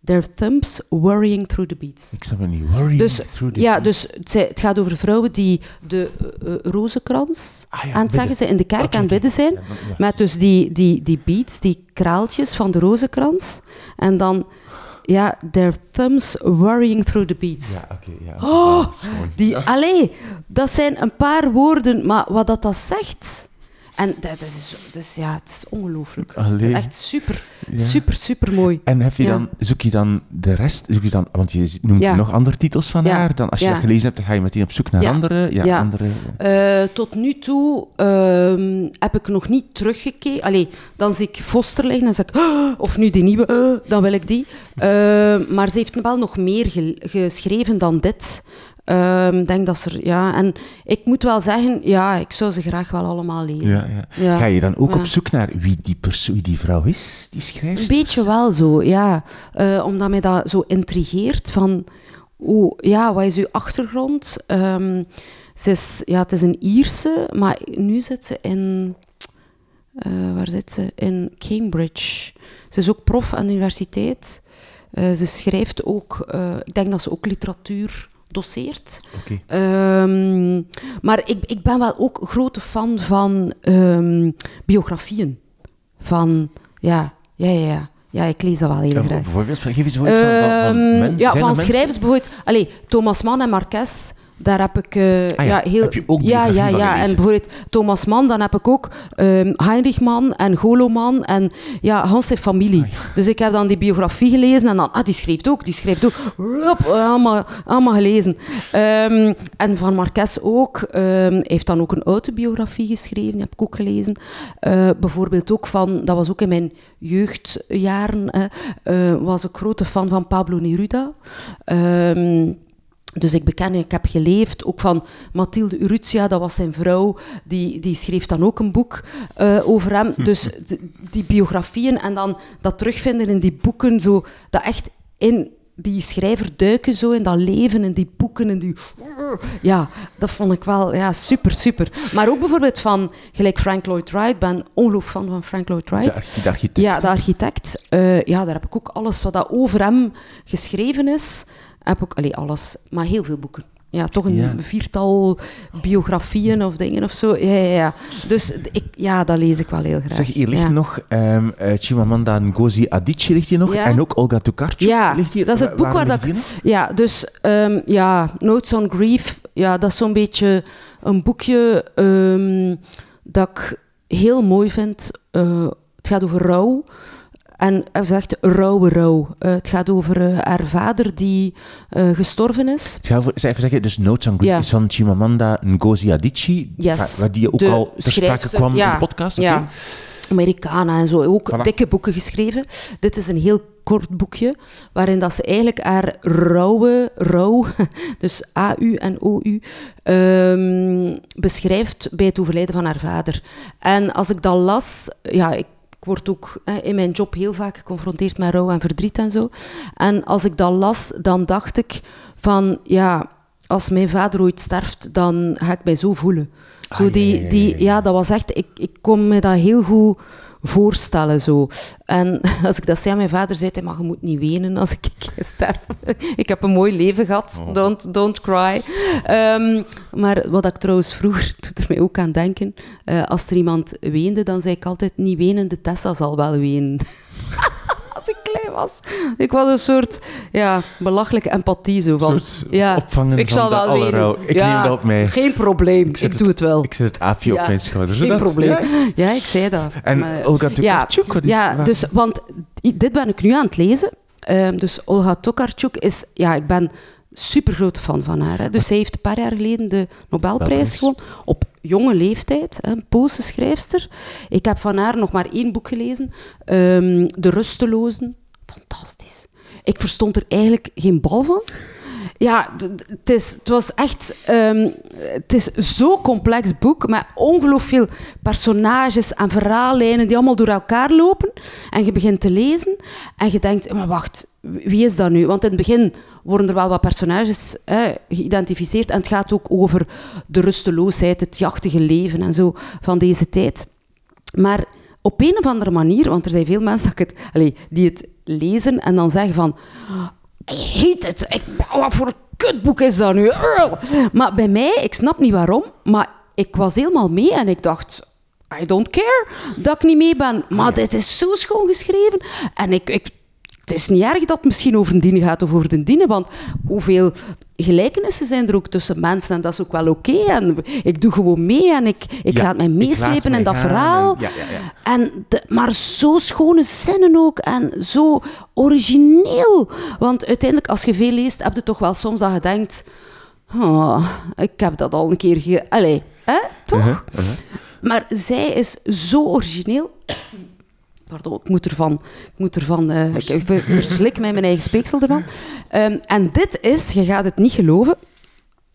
Speaker 2: Their thumbs worrying through the beads.
Speaker 3: Ik snap het niet. Worrying
Speaker 2: Dus,
Speaker 3: through the
Speaker 2: ja, dus het, gaat over vrouwen die de eh, eh, rozenkrans
Speaker 3: Ah ja,
Speaker 2: aan het zeggen zijn, in de kerk aan het bidden zijn.
Speaker 3: Ja.
Speaker 2: Met dus die, die, die beads, die kraaltjes van de rozenkrans. En dan, ja, their thumbs worrying through the beads.
Speaker 3: Ja, oké. ja.
Speaker 2: Oh, Die, allee, dat zijn een paar woorden, maar wat dat, dat zegt... En dat, dat is, dus ja, het is ongelooflijk. Echt super,
Speaker 3: Ja.
Speaker 2: super, super mooi.
Speaker 3: En heb je
Speaker 2: Ja.
Speaker 3: dan, zoek je dan de rest, zoek je dan, want je noemt
Speaker 2: Ja.
Speaker 3: nog andere titels van haar, dan als je dat gelezen hebt, dan ga je meteen op zoek naar andere, ja, andere,
Speaker 2: Eh, tot nu toe ehm, heb ik nog niet teruggekeken. Allee, dan zie ik Foster liggen en zeg ik, "Ah," of nu die nieuwe, "Ah," dan wil ik die. Eh, maar ze heeft wel nog meer ge- geschreven dan dit. Ehm, Ik denk dat ze er, ja, en ik moet wel zeggen, ja, ik zou ze graag wel allemaal lezen.
Speaker 3: ja, ja.
Speaker 2: Ja.
Speaker 3: Ga je dan ook op zoek naar wie die, wie die vrouw is, die schrijft?
Speaker 2: Een beetje wel zo, ja. Eh, omdat mij dat zo intrigeert van... Hoe, ja, wat is uw achtergrond? Ehm, ze is, ja, het is een Ierse, maar nu zit ze in... eh, waar zit ze? In Cambridge. Ze is ook prof aan de universiteit. Eh, ze schrijft ook... ik denk dat ze ook literatuur doseert.
Speaker 3: Oké.
Speaker 2: Ehm, maar ik, ik ben wel ook grote fan van ehm, biografieën. Van, ja, ja, ja, ja. Ja, ik lees dat wel heel
Speaker 3: Ja,
Speaker 2: graag.
Speaker 3: bijvoorbeeld, geef voorbeeld van, van, van
Speaker 2: Ehm,
Speaker 3: men-
Speaker 2: ja, van
Speaker 3: er
Speaker 2: schrijvers bijvoorbeeld. Allee, Thomas Mann en Marques, daar heb ik eh,
Speaker 3: Ah ja,
Speaker 2: heel...
Speaker 3: heb je ook
Speaker 2: ja, ja, ja. En bijvoorbeeld Thomas Mann, dan heb ik ook ehm Heinrich Mann en Golo Mann en ja, Hans zijn familie.
Speaker 3: Ah,
Speaker 2: Dus ik heb dan die biografie gelezen en dan, ah, die schreef ook, die schreef ook. Rup, allemaal, allemaal gelezen. Ehm, en van Marques ook. hij heeft dan ook een autobiografie geschreven, die heb ik ook gelezen. Eh, bijvoorbeeld ook van, dat was ook in mijn jeugdjaren, eh, was ik grote fan van Pablo Neruda. Ehm, dus ik beken, ik heb geleefd, ook van Mathilde Urrutia, dat was zijn vrouw, die, die schreef dan ook een boek eh, over hem. Dus d- die biografieën en dan dat terugvinden in die boeken, zo, dat echt in die schrijver duiken, zo in dat leven, in die boeken, in die... Ja, dat vond ik wel ja, super, super. Maar ook bijvoorbeeld van, gelijk Frank Lloyd Wright, ik ben ongelooflijk fan van Frank Lloyd Wright.
Speaker 3: De, de architect.
Speaker 2: Ja, de architect. eh, ja, daar heb ik ook alles wat dat over hem geschreven is. Heb ik, allee, alles, maar heel veel boeken. Ja, toch een
Speaker 3: Ja.
Speaker 2: viertal biografieën of dingen of zo. Ja, ja, ja. Dus ik, ja, dat lees ik wel heel graag.
Speaker 3: Zeg, hier ligt
Speaker 2: ja.
Speaker 3: nog ehm eh, Chimamanda Ngozi Adichie ligt hier nog,
Speaker 2: Ja.
Speaker 3: en ook Olga Tokarczuk
Speaker 2: Ja,
Speaker 3: ligt hier.
Speaker 2: dat is het boek waar dat ik... Ja, dus ehm, ja, Notes on Grief, ja, dat is zo'n beetje een boekje ehm, dat ik heel mooi vind. Eh, het gaat over rouw. En hij zegt rauwe rouw. Eh, het gaat over eh, haar vader die eh, gestorven is.
Speaker 3: Ik ga voor- even zeggen, dus Grief
Speaker 2: Ja.
Speaker 3: is van Chimamanda Ngozi Adichie,
Speaker 2: Yes.
Speaker 3: waar die ook
Speaker 2: De
Speaker 3: al ter sprake kwam in de podcast. oké?
Speaker 2: Ja. Americana en zo. Ook
Speaker 3: Voilà.
Speaker 2: dikke boeken geschreven. Dit is een heel kort boekje, waarin dat ze eigenlijk haar rauwe, rouw, dus A-U en O-U, ehm, beschrijft bij het overlijden van haar vader. En als ik dat las, ja, ik word ook hè, in mijn job heel vaak geconfronteerd met rouw en verdriet en zo. En als ik dat las, dan dacht ik van, ja, als mijn vader ooit sterft, dan ga ik mij zo voelen. Zo
Speaker 3: Ah,
Speaker 2: die, die,
Speaker 3: ja.
Speaker 2: ja, dat was echt, ik, ik kon me dat heel goed voorstellen zo. En als ik dat zei aan mijn vader, zei hij, maar je moet niet wenen als ik sterf. ik heb een mooi leven gehad,
Speaker 3: Oh.
Speaker 2: don't, don't cry. Ehm, maar wat ik trouwens vroeger, doet er mij ook aan denken, eh, als er iemand weende, dan zei ik altijd, niet wenen, de Tessa zal wel wenen. Als ik klein was. Ik was een soort ja, belachelijke empathie zo van.
Speaker 3: soort
Speaker 2: ja,
Speaker 3: opvangen
Speaker 2: ik zal wel
Speaker 3: rouw. Ik
Speaker 2: ja,
Speaker 3: neem dat op mij.
Speaker 2: Geen probleem, ik, doe het wel.
Speaker 3: Ik zet het aapje op
Speaker 2: Ja,
Speaker 3: mijn schouder.
Speaker 2: Geen probleem.
Speaker 3: Ja?
Speaker 2: Ja, ik zei dat.
Speaker 3: En
Speaker 2: Maar-
Speaker 3: Olga Tokarczuk,
Speaker 2: ja,
Speaker 3: waar-
Speaker 2: dus, want dit ben ik nu aan het lezen. Ehm, dus Olga Tokarczuk is... Ja, ik ben super grote fan van haar. Hè. Dus zij heeft een paar jaar geleden de Nobelprijs
Speaker 3: Nobelprijs.
Speaker 2: gewonnen. Op jonge leeftijd. Een Poolse schrijfster. Ik heb van haar nog maar één boek gelezen. ehm, de Rustelozen. Fantastisch. Ik verstond er eigenlijk geen bal van. Ja, het, is, het was echt... ehm, het is zo'n complex boek met ongelooflijk veel personages en verhaallijnen die allemaal door elkaar lopen. En je begint te lezen en je denkt, maar wacht, wie is dat nu? Want in het begin worden er wel wat personages hè, geïdentificeerd en het gaat ook over de rusteloosheid, het jachtige leven en zo van deze tijd. Maar op een of andere manier, want er zijn veel mensen dat het, allee, die het lezen en dan zeggen van... I hate it. Ik, wat voor een kutboek is dat nu? Maar bij mij, ik snap niet waarom, maar ik was helemaal mee en ik dacht... I don't care dat ik niet mee ben. Maar dit is zo schoon geschreven. En ik, ik, het is niet erg dat het misschien over een dienen gaat of over de dienen, want hoeveel gelijkenissen zijn er ook tussen mensen en dat is ook wel oké. En ik doe gewoon mee en ik, ik
Speaker 3: Ja,
Speaker 2: laat mij meeslepen in dat
Speaker 3: gaan
Speaker 2: verhaal.
Speaker 3: en- ja, ja, ja.
Speaker 2: En de, maar zo schone zinnen ook en zo origineel. Want uiteindelijk, als je veel leest, heb je toch wel soms dat je denkt... Oh, ik heb dat al een keer ge... Allee, hè? toch?
Speaker 3: Uh-huh,
Speaker 2: Maar zij is zo origineel. Pardon, ik moet ervan... Ik moet ervan... eh, ik ik ver- verslik mij mijn eigen speeksel ervan. Ehm, en dit is, je gaat het niet geloven,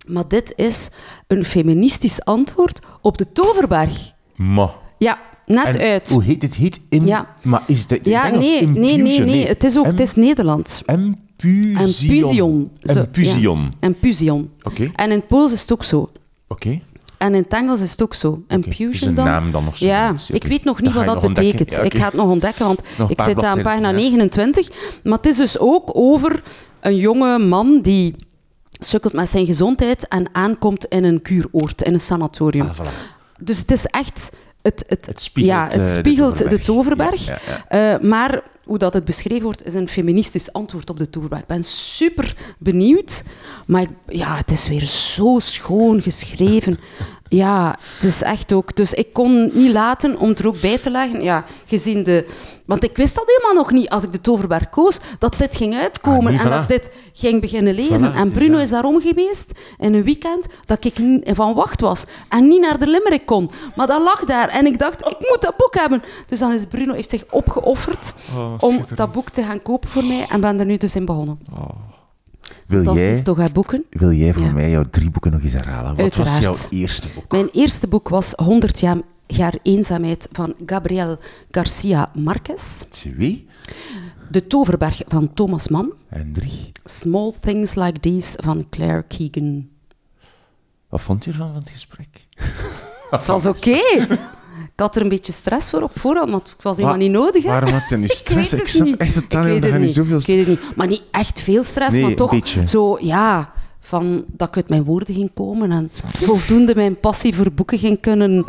Speaker 2: maar dit is een feministisch antwoord op de Toverberg.
Speaker 3: Ma.
Speaker 2: Ja, net
Speaker 3: En
Speaker 2: uit.
Speaker 3: Hoe heet het? Heet.
Speaker 2: Ja.
Speaker 3: Maar is dat... ik
Speaker 2: Ja, nee,
Speaker 3: het
Speaker 2: nee, nee,
Speaker 3: impusion,
Speaker 2: nee. Het is ook het is Nederlands.
Speaker 3: Empusion.
Speaker 2: Empusion. Zo,
Speaker 3: Empusion.
Speaker 2: ja. Empusion.
Speaker 3: Oké,
Speaker 2: En in het Pools is het ook zo.
Speaker 3: oké.
Speaker 2: En in het Engels is het ook zo.
Speaker 3: Is
Speaker 2: Empusion
Speaker 3: een
Speaker 2: dan.
Speaker 3: naam dan of zo?
Speaker 2: Ja, ik weet nog niet
Speaker 3: Dat
Speaker 2: wat dat betekent.
Speaker 3: Ja.
Speaker 2: Ik ga het nog ontdekken, want ik zit aan pagina
Speaker 3: te gaan.
Speaker 2: 29. Maar het is dus ook over een jonge man die sukkelt met zijn gezondheid en aankomt in een kuuroord, in een sanatorium.
Speaker 3: Ah, voilà.
Speaker 2: Dus het is echt... Het, het,
Speaker 3: Het spiegelt,
Speaker 2: ja,
Speaker 3: eh,
Speaker 2: het
Speaker 3: de
Speaker 2: spiegelt de
Speaker 3: Toverberg.
Speaker 2: Toverberg.
Speaker 3: Ja, ja,
Speaker 2: Eh, maar hoe dat het beschreven wordt, is een feministisch antwoord op de Toverberg. Ik ben super benieuwd. Maar ja, het is weer zo schoon geschreven. Ja, het is echt ook... Dus ik kon niet laten om er ook bij te leggen. Ja, gezien de... Want ik wist dat helemaal nog niet, als ik de Toverberg koos, dat dit ging uitkomen
Speaker 3: Ah,
Speaker 2: en dat dit ging beginnen lezen.
Speaker 3: Voilà,
Speaker 2: en
Speaker 3: is
Speaker 2: Bruno is daarom geweest in een weekend dat ik van wacht was en niet naar de Limerick kon. Maar dat lag daar en ik dacht, ik moet dat boek hebben. Dus dan is Bruno heeft zich opgeofferd
Speaker 3: Oh,
Speaker 2: om dat boek te gaan kopen voor mij en ben er nu dus in begonnen.
Speaker 3: Wil
Speaker 2: Dat
Speaker 3: jij,
Speaker 2: is toch boeken?
Speaker 3: wil jij voor
Speaker 2: Ja.
Speaker 3: mij jouw drie boeken nog eens herhalen? Wat was
Speaker 2: Uiteraard.
Speaker 3: jouw eerste boek?
Speaker 2: Mijn eerste boek was 100 jaar, jaar eenzaamheid van Gabriel Garcia Marquez.
Speaker 3: Twee
Speaker 2: De Toverberg van Thomas Mann.
Speaker 3: en drie.
Speaker 2: Small Things Like These van Claire Keegan.
Speaker 3: Wat vond je ervan van het gesprek?
Speaker 2: Het was oké. Ik had er een beetje stress voor op voorhand, want het was helemaal
Speaker 3: Wa-
Speaker 2: niet nodig. Hè?
Speaker 3: Waarom had je niet
Speaker 2: Ik
Speaker 3: stress? Ik,
Speaker 2: het
Speaker 3: snap
Speaker 2: niet.
Speaker 3: echt totaal
Speaker 2: Ik
Speaker 3: niet. Dat
Speaker 2: het
Speaker 3: je niet zoveel...
Speaker 2: Ik weet het niet. Maar niet echt veel stress,
Speaker 3: Nee,
Speaker 2: maar toch
Speaker 3: beetje.
Speaker 2: zo, ja, van dat ik uit mijn woorden ging komen en voldoende mijn passie voor boeken ging kunnen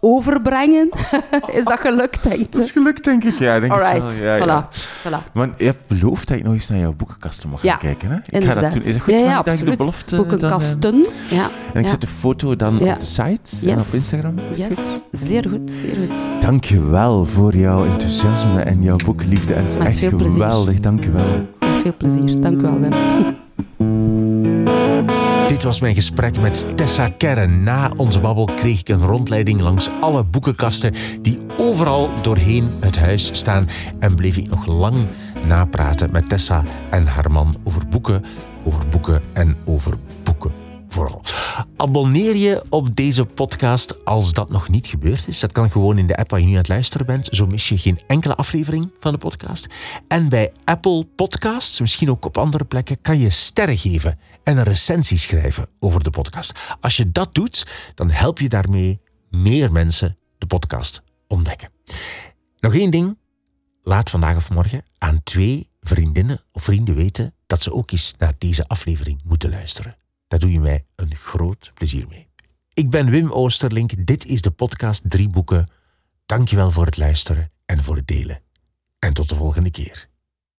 Speaker 2: overbrengen. Is dat gelukt, denk
Speaker 3: Dat is
Speaker 2: je?
Speaker 3: gelukt, denk ik. Ja, ik denk
Speaker 2: Alright,
Speaker 3: wel. Ja, ja.
Speaker 2: voilà. voilà.
Speaker 3: Je hebt beloofd dat ik nog eens naar jouw boekenkasten mag
Speaker 2: Ja,
Speaker 3: gaan kijken. Hè? Ik ga
Speaker 2: Inderdaad.
Speaker 3: dat doen. Is het goed
Speaker 2: ja, ja,
Speaker 3: ik de
Speaker 2: absoluut.
Speaker 3: belofte... dan, eh,
Speaker 2: Boekenkasten, ja.
Speaker 3: en ik zet de foto dan op de site en op Instagram.
Speaker 2: Yes, zeer goed, zeer goed.
Speaker 3: Dank je wel voor jouw enthousiasme en jouw boekliefde. En het is
Speaker 2: Met
Speaker 3: echt
Speaker 2: veel
Speaker 3: geweldig. Dank je wel.
Speaker 2: Met veel plezier. Dank u wel, Wim.
Speaker 1: Dit was mijn gesprek met Tessa Kerren. Na onze babbel kreeg ik een rondleiding langs alle boekenkasten die overal doorheen het huis staan. En bleef ik nog lang napraten met Tessa en haar man over boeken, over boeken en over boeken. Vooral. Abonneer je op deze podcast als dat nog niet gebeurd is. Dat kan gewoon in de app waar je nu aan het luisteren bent. Zo mis je geen enkele aflevering van de podcast. En bij Apple Podcasts, misschien ook op andere plekken, kan je sterren geven en een recensie schrijven over de podcast. Als je dat doet, dan help je daarmee meer mensen de podcast ontdekken. Nog één ding. Laat vandaag of morgen aan twee vriendinnen of vrienden weten dat ze ook eens naar deze aflevering moeten luisteren. Daar doe je mij een groot plezier mee. Ik ben Wim Oosterlink. Dit is de podcast Drie Boeken. Dankjewel voor het luisteren en voor het delen. En tot de volgende keer.